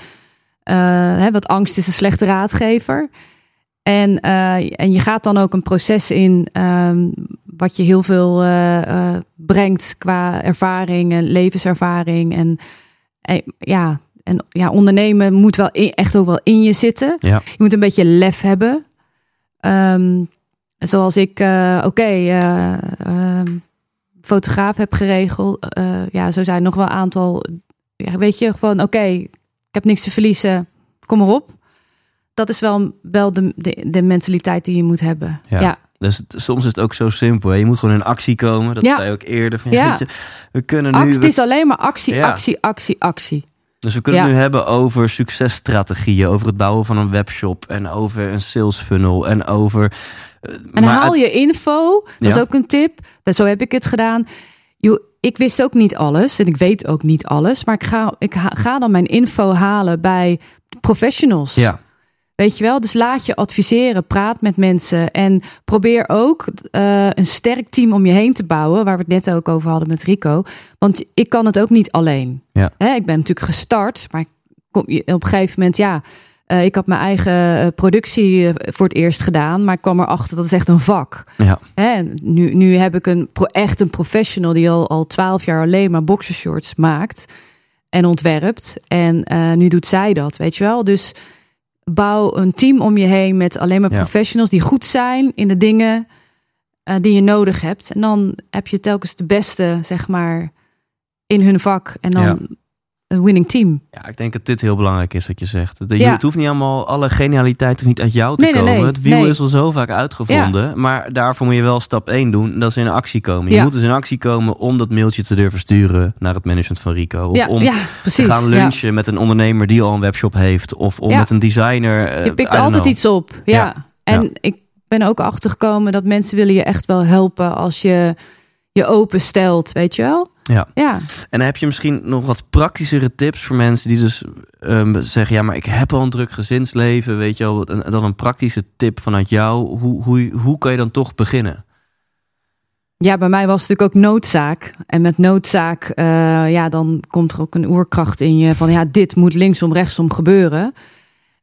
hè, want angst is een slechte raadgever. En, en je gaat dan ook een proces in ehm, wat je heel veel brengt qua ervaring en levenservaring. En, en ja, en ja, ondernemen moet wel in- echt ook wel in je zitten. Ja. Je moet een beetje lef hebben. Ehm, zoals ik, eh, oké, eh, ehm, fotograaf heb geregeld. Eh, ja, zo zijn nog wel een aantal. Ja, weet je, gewoon oké, ik heb niks te verliezen. Kom maar op. Dat is wel, wel de, de, de mentaliteit die je moet hebben. Ja. Ja, Dus het- soms is het ook zo simpel. Hè? Je moet gewoon in actie komen. Dat Ja. zei je ook eerder. Van, Ja. weet je, we kunnen nu, Actie, het is alleen maar actie, Ja. actie, actie, actie. Dus we kunnen Ja. het nu hebben over successtrategieën, over het bouwen van een webshop en over een sales funnel en over. eh, En maar haal je info, dat is Ja. ook een tip. Dat- Zo heb ik het gedaan. Ik wist ook niet alles en ik weet ook niet alles. Maar ik ga, ik ga dan mijn info halen bij professionals. Ja, Weet je wel? Dus laat je adviseren, praat met mensen en probeer ook eh, een sterk team om je heen te bouwen, waar we het net ook over hadden met Rico. Want ik kan het ook niet alleen. Ja. Hè, ik ben natuurlijk gestart, maar ik kom, je- op een gegeven moment, ja, eh, ik had mijn eigen eh, productie voor het eerst gedaan, maar ik kwam erachter dat is echt een vak. Ja. Hè, nu, nu heb ik een pro, echt een professional die al al twaalf jaar alleen maar boxershorts maakt en ontwerpt. En nu doet zij dat, weet je wel. Dus bouw een team om je heen met alleen maar Ja. professionals die goed zijn in de dingen eh, die je nodig hebt. En dan heb je telkens de beste, zeg maar, in hun vak. En dan Ja. Een winning team. Ja, ik denk dat dit heel belangrijk is wat je zegt. De, Ja. Het hoeft niet allemaal, alle genialiteit hoeft niet uit jou te Nee, komen. nee. het wiel is al zo vaak uitgevonden. Maar daarvoor moet je wel stap 1 doen. en Dat is in actie komen. Je Ja. moet dus in actie komen om dat mailtje te durven sturen naar het management van Rico. Of ja, om te gaan lunchen met een ondernemer die al een webshop heeft. Of om met een designer. eh, Je pikt altijd know. iets op. Ja. En ik ben ook achtergekomen dat mensen willen je echt wel helpen als je je open stelt, weet je wel? Ja. Ja. En heb je misschien nog wat praktischere tips voor mensen die dus ehm, zeggen: ja, maar ik heb al een druk gezinsleven, weet je wel? En dan een praktische tip vanuit jou. Hoe, hoe, hoe kan je dan toch beginnen? Ja, bij mij was het natuurlijk ook noodzaak. En met noodzaak, eh, ja, dan komt er ook een oerkracht in je van, ja, dit moet linksom, rechtsom gebeuren.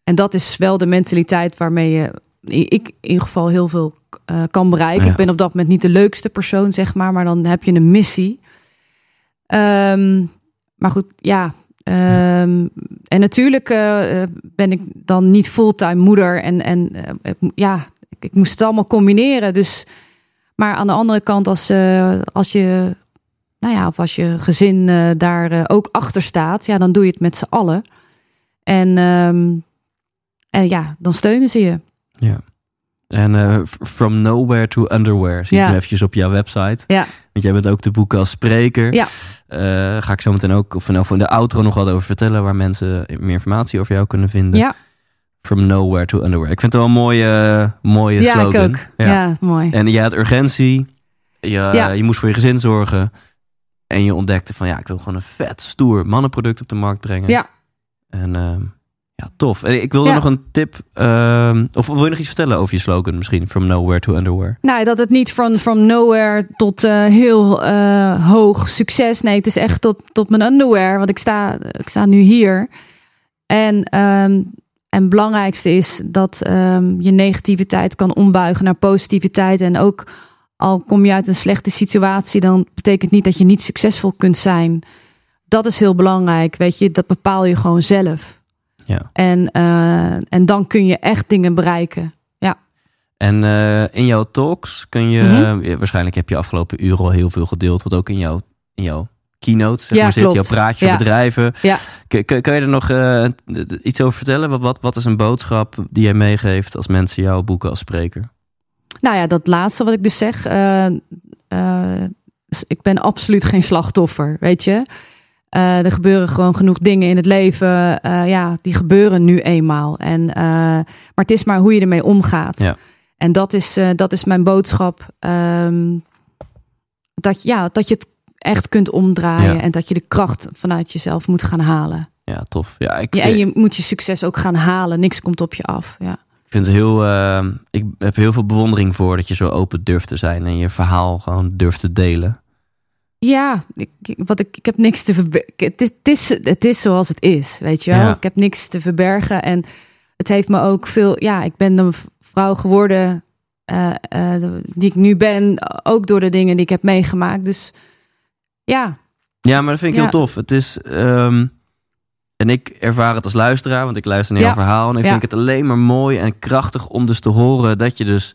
En dat is wel de mentaliteit waarmee je, ik in ieder geval heel veel eh, kan bereiken. Ja. Ik ben op dat moment niet de leukste persoon, zeg maar, maar dan heb je een missie. Ehm, maar goed, ja. ehm, en natuurlijk eh, ben ik dan niet fulltime moeder en, en eh, ja, ik, moest het allemaal combineren. Dus maar aan de andere kant, als, eh, als je, nou ja, of als je gezin daar ook achter staat, ja, dan doe je het met z'n allen. En, ehm, en ja, dan steunen ze je. Ja. En eh, From Nowhere to Underwear zie Ja. ik nu eventjes op jouw website. Ja. Want jij bent ook te boeken als spreker. Ja. Eh, ga ik zo meteen ook, of in, in de outro nog wat over vertellen... waar mensen meer informatie over jou kunnen vinden. Ja, From Nowhere to Underwear. Ik vind het wel een mooie, mooie ja ik slogan. ook. Ja, mooi. En je had urgentie. Je, Ja. je moest voor je gezin zorgen. En je ontdekte van ja, ik wil gewoon een vet, stoer mannenproduct op de markt brengen. Ja. En ehm, ja, tof. En ik wilde Ja. nog een tip. ehm, of wil je nog iets vertellen over je slogan misschien? From nowhere to underwear. Nou, dat het niet van from nowhere tot eh, heel eh, hoog succes. Nee, het is echt tot, tot mijn underwear. Want ik sta, ik sta nu hier. En, ehm, en het belangrijkste is dat ehm, je negativiteit kan ombuigen naar positiviteit. En ook al kom je uit een slechte situatie, dan betekent niet dat je niet succesvol kunt zijn. Dat is heel belangrijk. Weet je, dat bepaal je gewoon zelf. Ja. En, eh, en dan kun je echt dingen bereiken. En eh, in jouw talks kun je, ja, waarschijnlijk heb je afgelopen uren al heel veel gedeeld, wat ook in jouw, in jouw keynote zeg Ja, maar, zit, jouw praatje Ja. bedrijven. Ja. Kun, kun, kun je er nog eh, iets over vertellen? Wat, wat, wat is een boodschap die jij meegeeft als mensen jou boeken als spreker? Nou ja, dat laatste wat ik dus zeg. eh, ik ben absoluut geen slachtoffer, weet je. Eh, er gebeuren gewoon genoeg dingen in het leven. eh, ja, die gebeuren nu eenmaal. En, eh, maar het is maar hoe je ermee omgaat. Ja. En dat is, dat is mijn boodschap. ehm, dat, ja, dat je het echt kunt omdraaien. Ja. En dat je de kracht vanuit jezelf moet gaan halen. Ja, tof. Ja, ik, Ja, en je moet je succes ook gaan halen. Niks komt op je af. Ja. ik vind het heel. ik heb heel veel bewondering voor dat je zo open durft te zijn en je verhaal gewoon durft te delen. Ja, ik, wat ik, ik heb niks te verbergen. Het, is- het, is, het is zoals het is, weet je wel. Ja. Ik heb niks te verbergen. En het heeft me ook veel... Ja, ik ben v- vrouw geworden eh, eh, die ik nu ben. Ook door de dingen die ik heb meegemaakt. Dus ja, Ja, maar dat vind ik Ja. heel tof. Het is. ehm, en ik ervaar het als luisteraar, want ik luister naar jouw Ja. verhaal. En ik vind het alleen maar mooi en krachtig om dus te horen dat je dus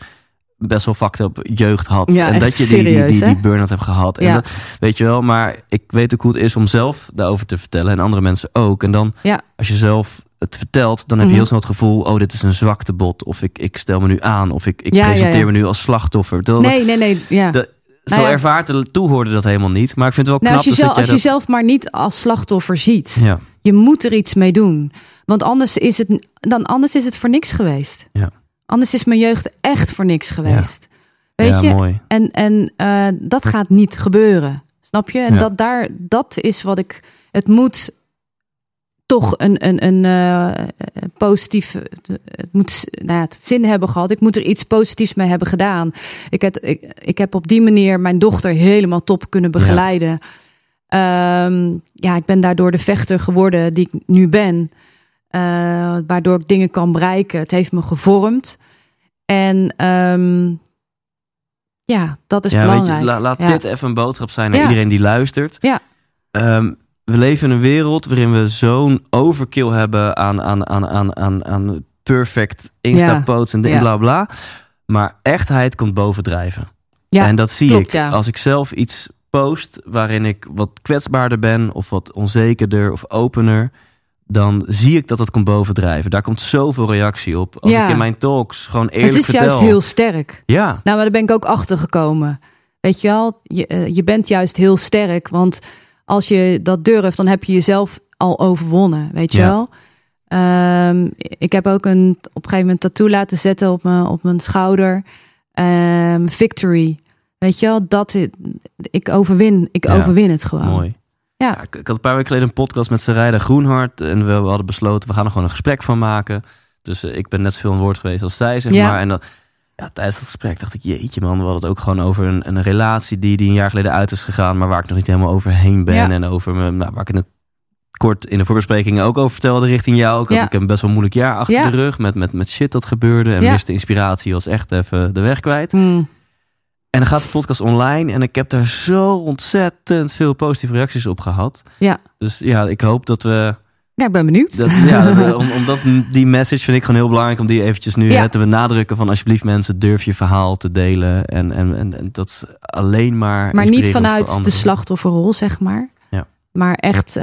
best wel fucked up jeugd had. Ja, en dat je die, die, serieus, die, burn-out hebt gehad. En dat, weet je wel, maar ik weet ook hoe het is om zelf daarover te vertellen. En andere mensen ook. En dan, Ja. als je zelf het vertelt, dan heb je Mhm. heel snel het gevoel... oh, dit is een zwaktebod. Of ik, ik stel me nu aan. Of ik, ik Ja, presenteer ja. me nu als slachtoffer. Nee, nee, nee. Ja. de- zo Nou ervaart de toehoorder dat helemaal niet. Maar ik vind het wel Nou, knap als je, dus zelf, als je zelf maar niet als slachtoffer ziet. Je moet er iets mee doen. Want anders is het, dan anders is het voor niks geweest. Ja. Anders is mijn jeugd echt voor niks geweest. Weet ja, je? mooi. En, en eh, dat gaat niet gebeuren. Snap je? En Ja. dat, daar, dat is wat ik. Het moet toch een, een, een eh, positief. Het moet nou ja, het zin hebben gehad. Ik moet er iets positiefs mee hebben gedaan. Ik heb, ik, ik heb op die manier mijn dochter helemaal top kunnen begeleiden. Ja, ja ik ben daardoor de vechter geworden die ik nu ben. Uh, waardoor ik dingen kan bereiken. Het heeft me gevormd. En um, ja, dat is ja, belangrijk. Laat dit even een boodschap zijn naar iedereen die luistert. Ja. Um, we leven in een wereld waarin we zo'n overkill hebben aan, aan, aan, aan, aan, aan perfect Insta-posts en dingen, bla bla. Maar echtheid komt bovendrijven. Ja, en dat zie ik als ik zelf iets post waarin ik wat kwetsbaarder ben of wat onzekerder of opener dan zie ik dat het komt bovendrijven. Daar komt zoveel reactie op. Als ik in mijn talks gewoon eerlijk vertel... Het is juist heel sterk. Ja. Nou, maar daar ben ik ook achter gekomen. Weet je wel, je, eh, je bent juist heel sterk. Want als je dat durft, dan heb je jezelf al overwonnen. Weet je wel? Um, ik heb ook een, op een gegeven moment tattoo laten zetten op mijn, op mijn schouder. Um, victory. Weet je wel, dat ik overwin. Ik overwin het gewoon. Mooi. Ja. ik, had een paar weken geleden een podcast met Sarayda Groenhart. En we, hadden besloten, we gaan er gewoon een gesprek van maken. Dus uh, ik ben net zoveel een woord geweest als zij, zeg ja. maar. En dan, ja, tijdens dat gesprek dacht ik, jeetje man, we hadden het ook gewoon over een, een relatie die, die een jaar geleden uit is gegaan. Maar waar ik nog niet helemaal overheen ben. En over me, nou, waar ik het kort in de voorbespreking ook over vertelde richting jou. Ook had ik een best wel moeilijk jaar achter de rug met, met, met shit dat gebeurde. En miste inspiratie was echt even de weg kwijt. Mm. En dan gaat de podcast online en ik heb daar zo ontzettend veel positieve reacties op gehad. Ja. Dus ja, ik hoop dat we. Ja, ik ben benieuwd. Dat, ja, om, omdat die message vind ik gewoon heel belangrijk om die eventjes nu ja. te benadrukken van alsjeblieft mensen durf je verhaal te delen en, en, en, en dat is alleen maar. Maar niet vanuit de slachtofferrol zeg maar. Ja. Maar echt, um,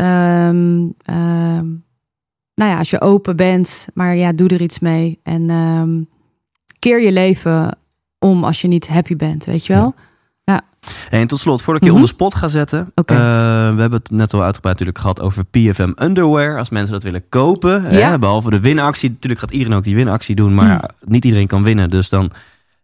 nou ja, als je open bent, maar ja, doe er iets mee en um, keer je leven om als je niet happy bent, weet je wel? Ja. En tot slot, voordat ik je mm onder spot ga zetten. Okay. Uh, we hebben het net al uitgebreid natuurlijk gehad over PFM Underwear. Als mensen dat willen kopen. Ja. Hè, behalve de winactie. Natuurlijk gaat iedereen ook die winactie doen. Maar mm. niet iedereen kan winnen. Dus dan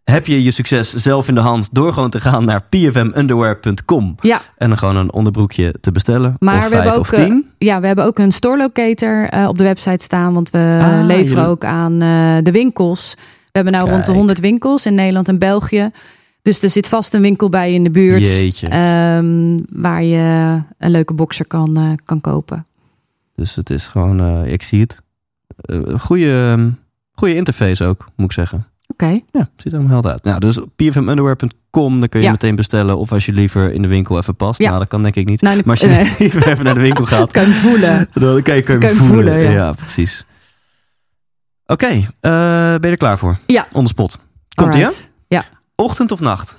heb je je succes zelf in de hand door gewoon te gaan naar pfmunderwear.com. Ja. En dan gewoon een onderbroekje te bestellen. Maar of we hebben ook, uh, ja, we hebben ook een store locator uh, op de website staan. Want we ah, leveren jullie... ook aan uh, de winkels. We hebben nou rond de 100 winkels in Nederland en België. Dus er zit vast een winkel bij in de buurt. Um, waar je een leuke boxer kan, uh, kan kopen. Dus het is gewoon, uh, ik zie het. Uh, goede, goede interface ook, moet ik zeggen. Oké. Okay. Ja, ziet er helemaal helder uit. Nou, dus pfmunderwear.com, dan kun je ja. meteen bestellen. Of als je liever in de winkel even past. Ja. Nou, dat kan denk ik niet. Nou, maar als je even naar de winkel gaat. kan je voelen. Dan kan je, kan je, kan je voelen. voelen ja. ja. precies. Oké, okay, uh, ben je er klaar voor? Ja. On the spot. Komt ie, Ja. Ochtend of nacht?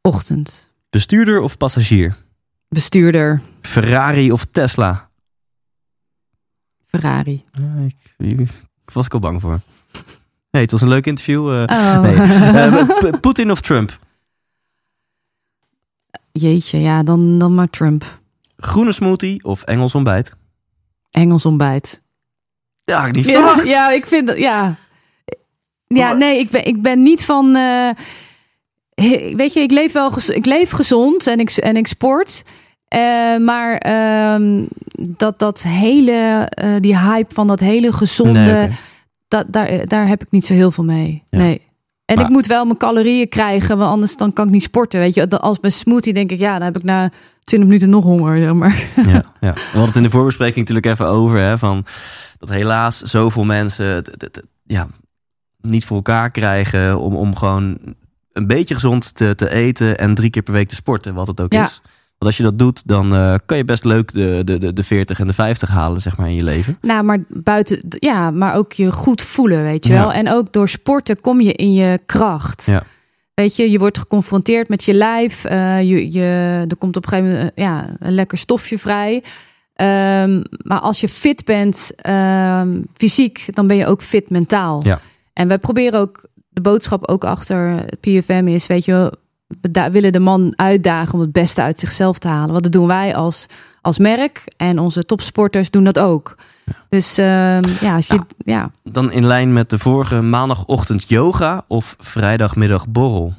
Ochtend. Bestuurder of passagier? Bestuurder. Ferrari of Tesla? Ferrari. Uh, ik, ik, was ik al bang voor. Nee, het was een leuk interview. Uh, oh. nee. uh, Poetin of Trump? Jeetje, ja, dan, dan maar Trump. Groene smoothie of Engels ontbijt? Engels ontbijt. Ja, niet ja, ja, ik vind dat, ja. Ja, nee, ik ben, ik ben niet van. Uh, weet je, ik leef wel ik leef gezond en ik, en ik sport. Uh, maar uh, dat, dat hele, uh, die hype van dat hele gezonde, nee, okay. dat, daar, daar heb ik niet zo heel veel mee. Ja. Nee. En maar, ik moet wel mijn calorieën krijgen, want anders dan kan ik niet sporten. Weet je, als bij smoothie denk ik, ja, dan heb ik na 20 minuten nog honger. Zeg maar. Ja, ja. We hadden het in de voorbespreking natuurlijk even over, hè, van dat helaas zoveel mensen het, het, het, ja, niet voor elkaar krijgen om, om gewoon een beetje gezond te, te eten en drie keer per week te sporten, wat het ook ja. is. Want als je dat doet, dan uh, kan je best leuk de, de, de, de 40 en de 50 halen, zeg maar, in je leven. Nou, maar buiten, ja, maar ook je goed voelen, weet je ja. wel. En ook door sporten kom je in je kracht. Ja. Weet je, je wordt geconfronteerd met je lijf. Uh, je, je, er komt op een gegeven moment ja, een lekker stofje vrij. Um, maar als je fit bent um, fysiek, dan ben je ook fit mentaal. Ja. En wij proberen ook de boodschap ook achter PFM is, weet je, we willen de man uitdagen om het beste uit zichzelf te halen. Wat dat doen wij als, als merk en onze topsporters doen dat ook. Dus uh, ja, als je, nou, ja. Dan in lijn met de vorige maandagochtend yoga of vrijdagmiddag borrel?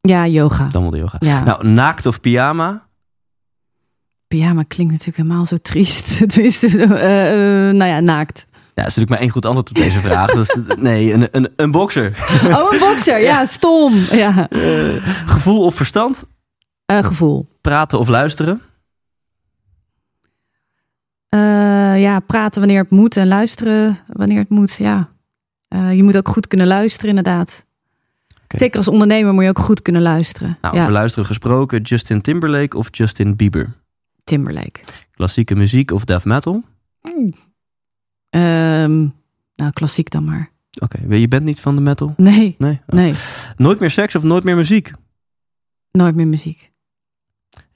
Ja, yoga. Dan wel de yoga. Ja. Nou, naakt of pyjama? Pyjama klinkt natuurlijk helemaal zo triest. Tenminste, eh, nou ja, naakt. Ja, er is natuurlijk maar één goed antwoord op deze vraag. Dat is, nee, een, een, een bokser. Oh, een boxer. Ja, stom. Ja. Eh, gevoel of verstand? Gevoel. Praten of luisteren? Eh, ja, praten wanneer het moet en luisteren wanneer het moet. Ja. Eh, je moet ook goed kunnen luisteren, inderdaad. Oké. Zeker als ondernemer moet je ook goed kunnen luisteren. Nou, ja. over luisteren gesproken. Justin Timberlake of Justin Bieber? Timberlake. Klassieke muziek of death metal? Ehm, nou, klassiek dan maar. Oké, je bent niet van de metal? Nee, Nee? Oh. nee. Nooit meer seks of nooit meer muziek? Nooit meer muziek.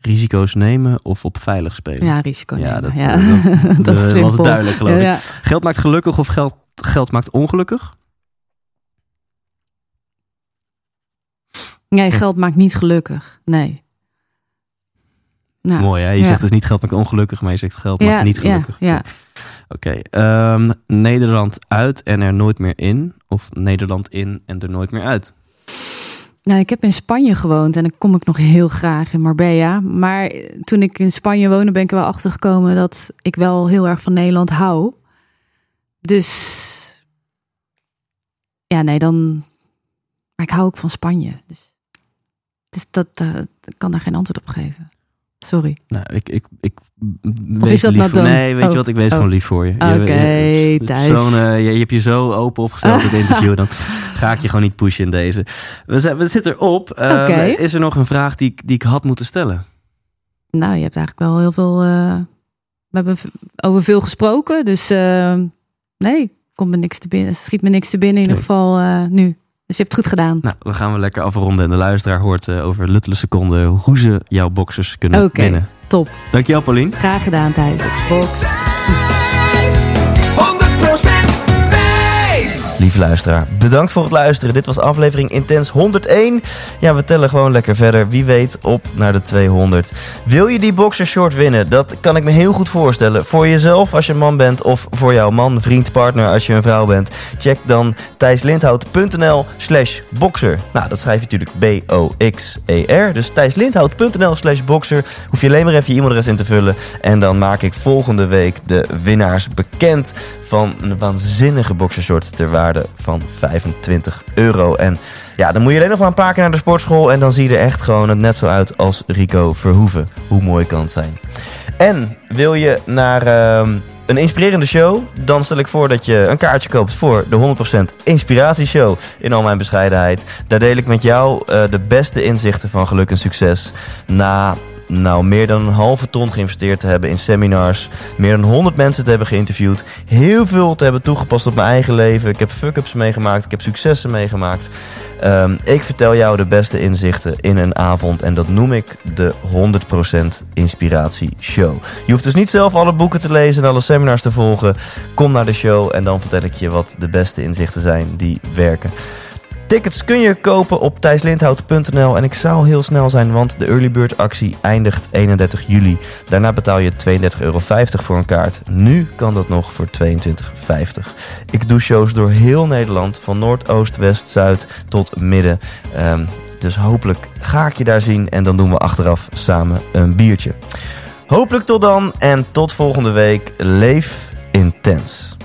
Risico's nemen of op veilig spelen? Ja, risico Ja, nemen. dat, ja. eh, dat, Dat is was duidelijk geloof ik. Ja, Geld maakt gelukkig of geld, geld maakt ongelukkig? Nee, geld maakt niet gelukkig. Nee. Nou, Mooi hè? Je zegt dus niet geld maakt ongelukkig, maar je zegt geld maakt niet gelukkig. Ja, ja. Oké, ehm, Nederland uit en er nooit meer in. Of Nederland in en er nooit meer uit. Nou, ik heb in Spanje gewoond en dan kom ik nog heel graag in Marbella. Maar toen ik in Spanje woonde, ben ik wel achter gekomen dat ik wel heel erg van Nederland hou. Dus ja, nee, dan. Maar ik hou ook van Spanje. Dus, dat eh, kan daar geen antwoord op geven. Sorry. Nou, ik, ik, ik Of wees is dat lief nou voor- dan? Nee, weet je Oh. wat? Ik wees Oh. gewoon lief voor je. Oké, Thijs. zo'n, eh, je, je hebt je zo open opgesteld in het interview. Dan ga ik je gewoon niet pushen in deze. We, zijn, we zitten erop. Ehm. Is er nog een vraag die, ik- die ik had moeten stellen? Nou, je hebt eigenlijk wel heel veel. eh, we hebben over veel gesproken. Dus eh, nee, komt me niks te binnen. Schiet me niks te binnen in ieder geval eh, nu. Dus je hebt het goed gedaan. Nou, dan gaan we lekker afronden. En de luisteraar hoort over luttele seconden hoe ze jouw boxers kunnen Oké. winnen. Top. Dankjewel, Paulien. Graag gedaan, Thijs. Box. Lieve luisteraar, bedankt voor het luisteren. Dit was aflevering Intens 101. Ja, we tellen gewoon lekker verder. Wie weet op naar de 200. Wil je die boxer short winnen? Dat kan ik me heel goed voorstellen. Voor jezelf als je een man bent of voor jouw man, vriend, partner als je een vrouw bent. Check dan thijslindhout.nl slash boxer. Nou, dat schrijf je natuurlijk B-O-X-E-R. Dus thijslindhout.nl slash boxer. Hoef je alleen maar even je e-mailadres in te vullen. En dan maak ik volgende week de winnaars bekend van een waanzinnige boxershort ter van 25 euro. En ja, dan moet je alleen nog maar een paar keer naar de sportschool en dan zie je er echt gewoon het net zo uit als Rico Verhoeven. Hoe mooi kan het zijn. En wil je naar ehm, een inspirerende show? Dan stel ik voor dat je een kaartje koopt voor de 100% Inspiratieshow. In al mijn bescheidenheid. Daar deel ik met jou eh, de beste inzichten van geluk en succes. Na nou, meer dan een halve ton geïnvesteerd te hebben in seminars. Meer dan 100 mensen te hebben geïnterviewd. Heel veel te hebben toegepast op mijn eigen leven. Ik heb fuck-ups meegemaakt. Ik heb successen meegemaakt. Ehm, ik vertel jou de beste inzichten in een avond. En dat noem ik de 100% Inspiratie Show. Je hoeft dus niet zelf alle boeken te lezen en alle seminars te volgen. Kom naar de show en dan vertel ik je wat de beste inzichten zijn die werken. Tickets kun je kopen op thijslindhout.nl en ik zou heel snel zijn, want de early bird actie eindigt 31 juli. Daarna betaal je 32,50 euro voor een kaart. Nu kan dat nog voor 22,50. Ik doe shows door heel Nederland, van noord, oost, west, zuid tot midden. Ehm, dus hopelijk ga ik je daar zien en dan doen we achteraf samen een biertje. Hopelijk tot dan en tot volgende week. Leef intens.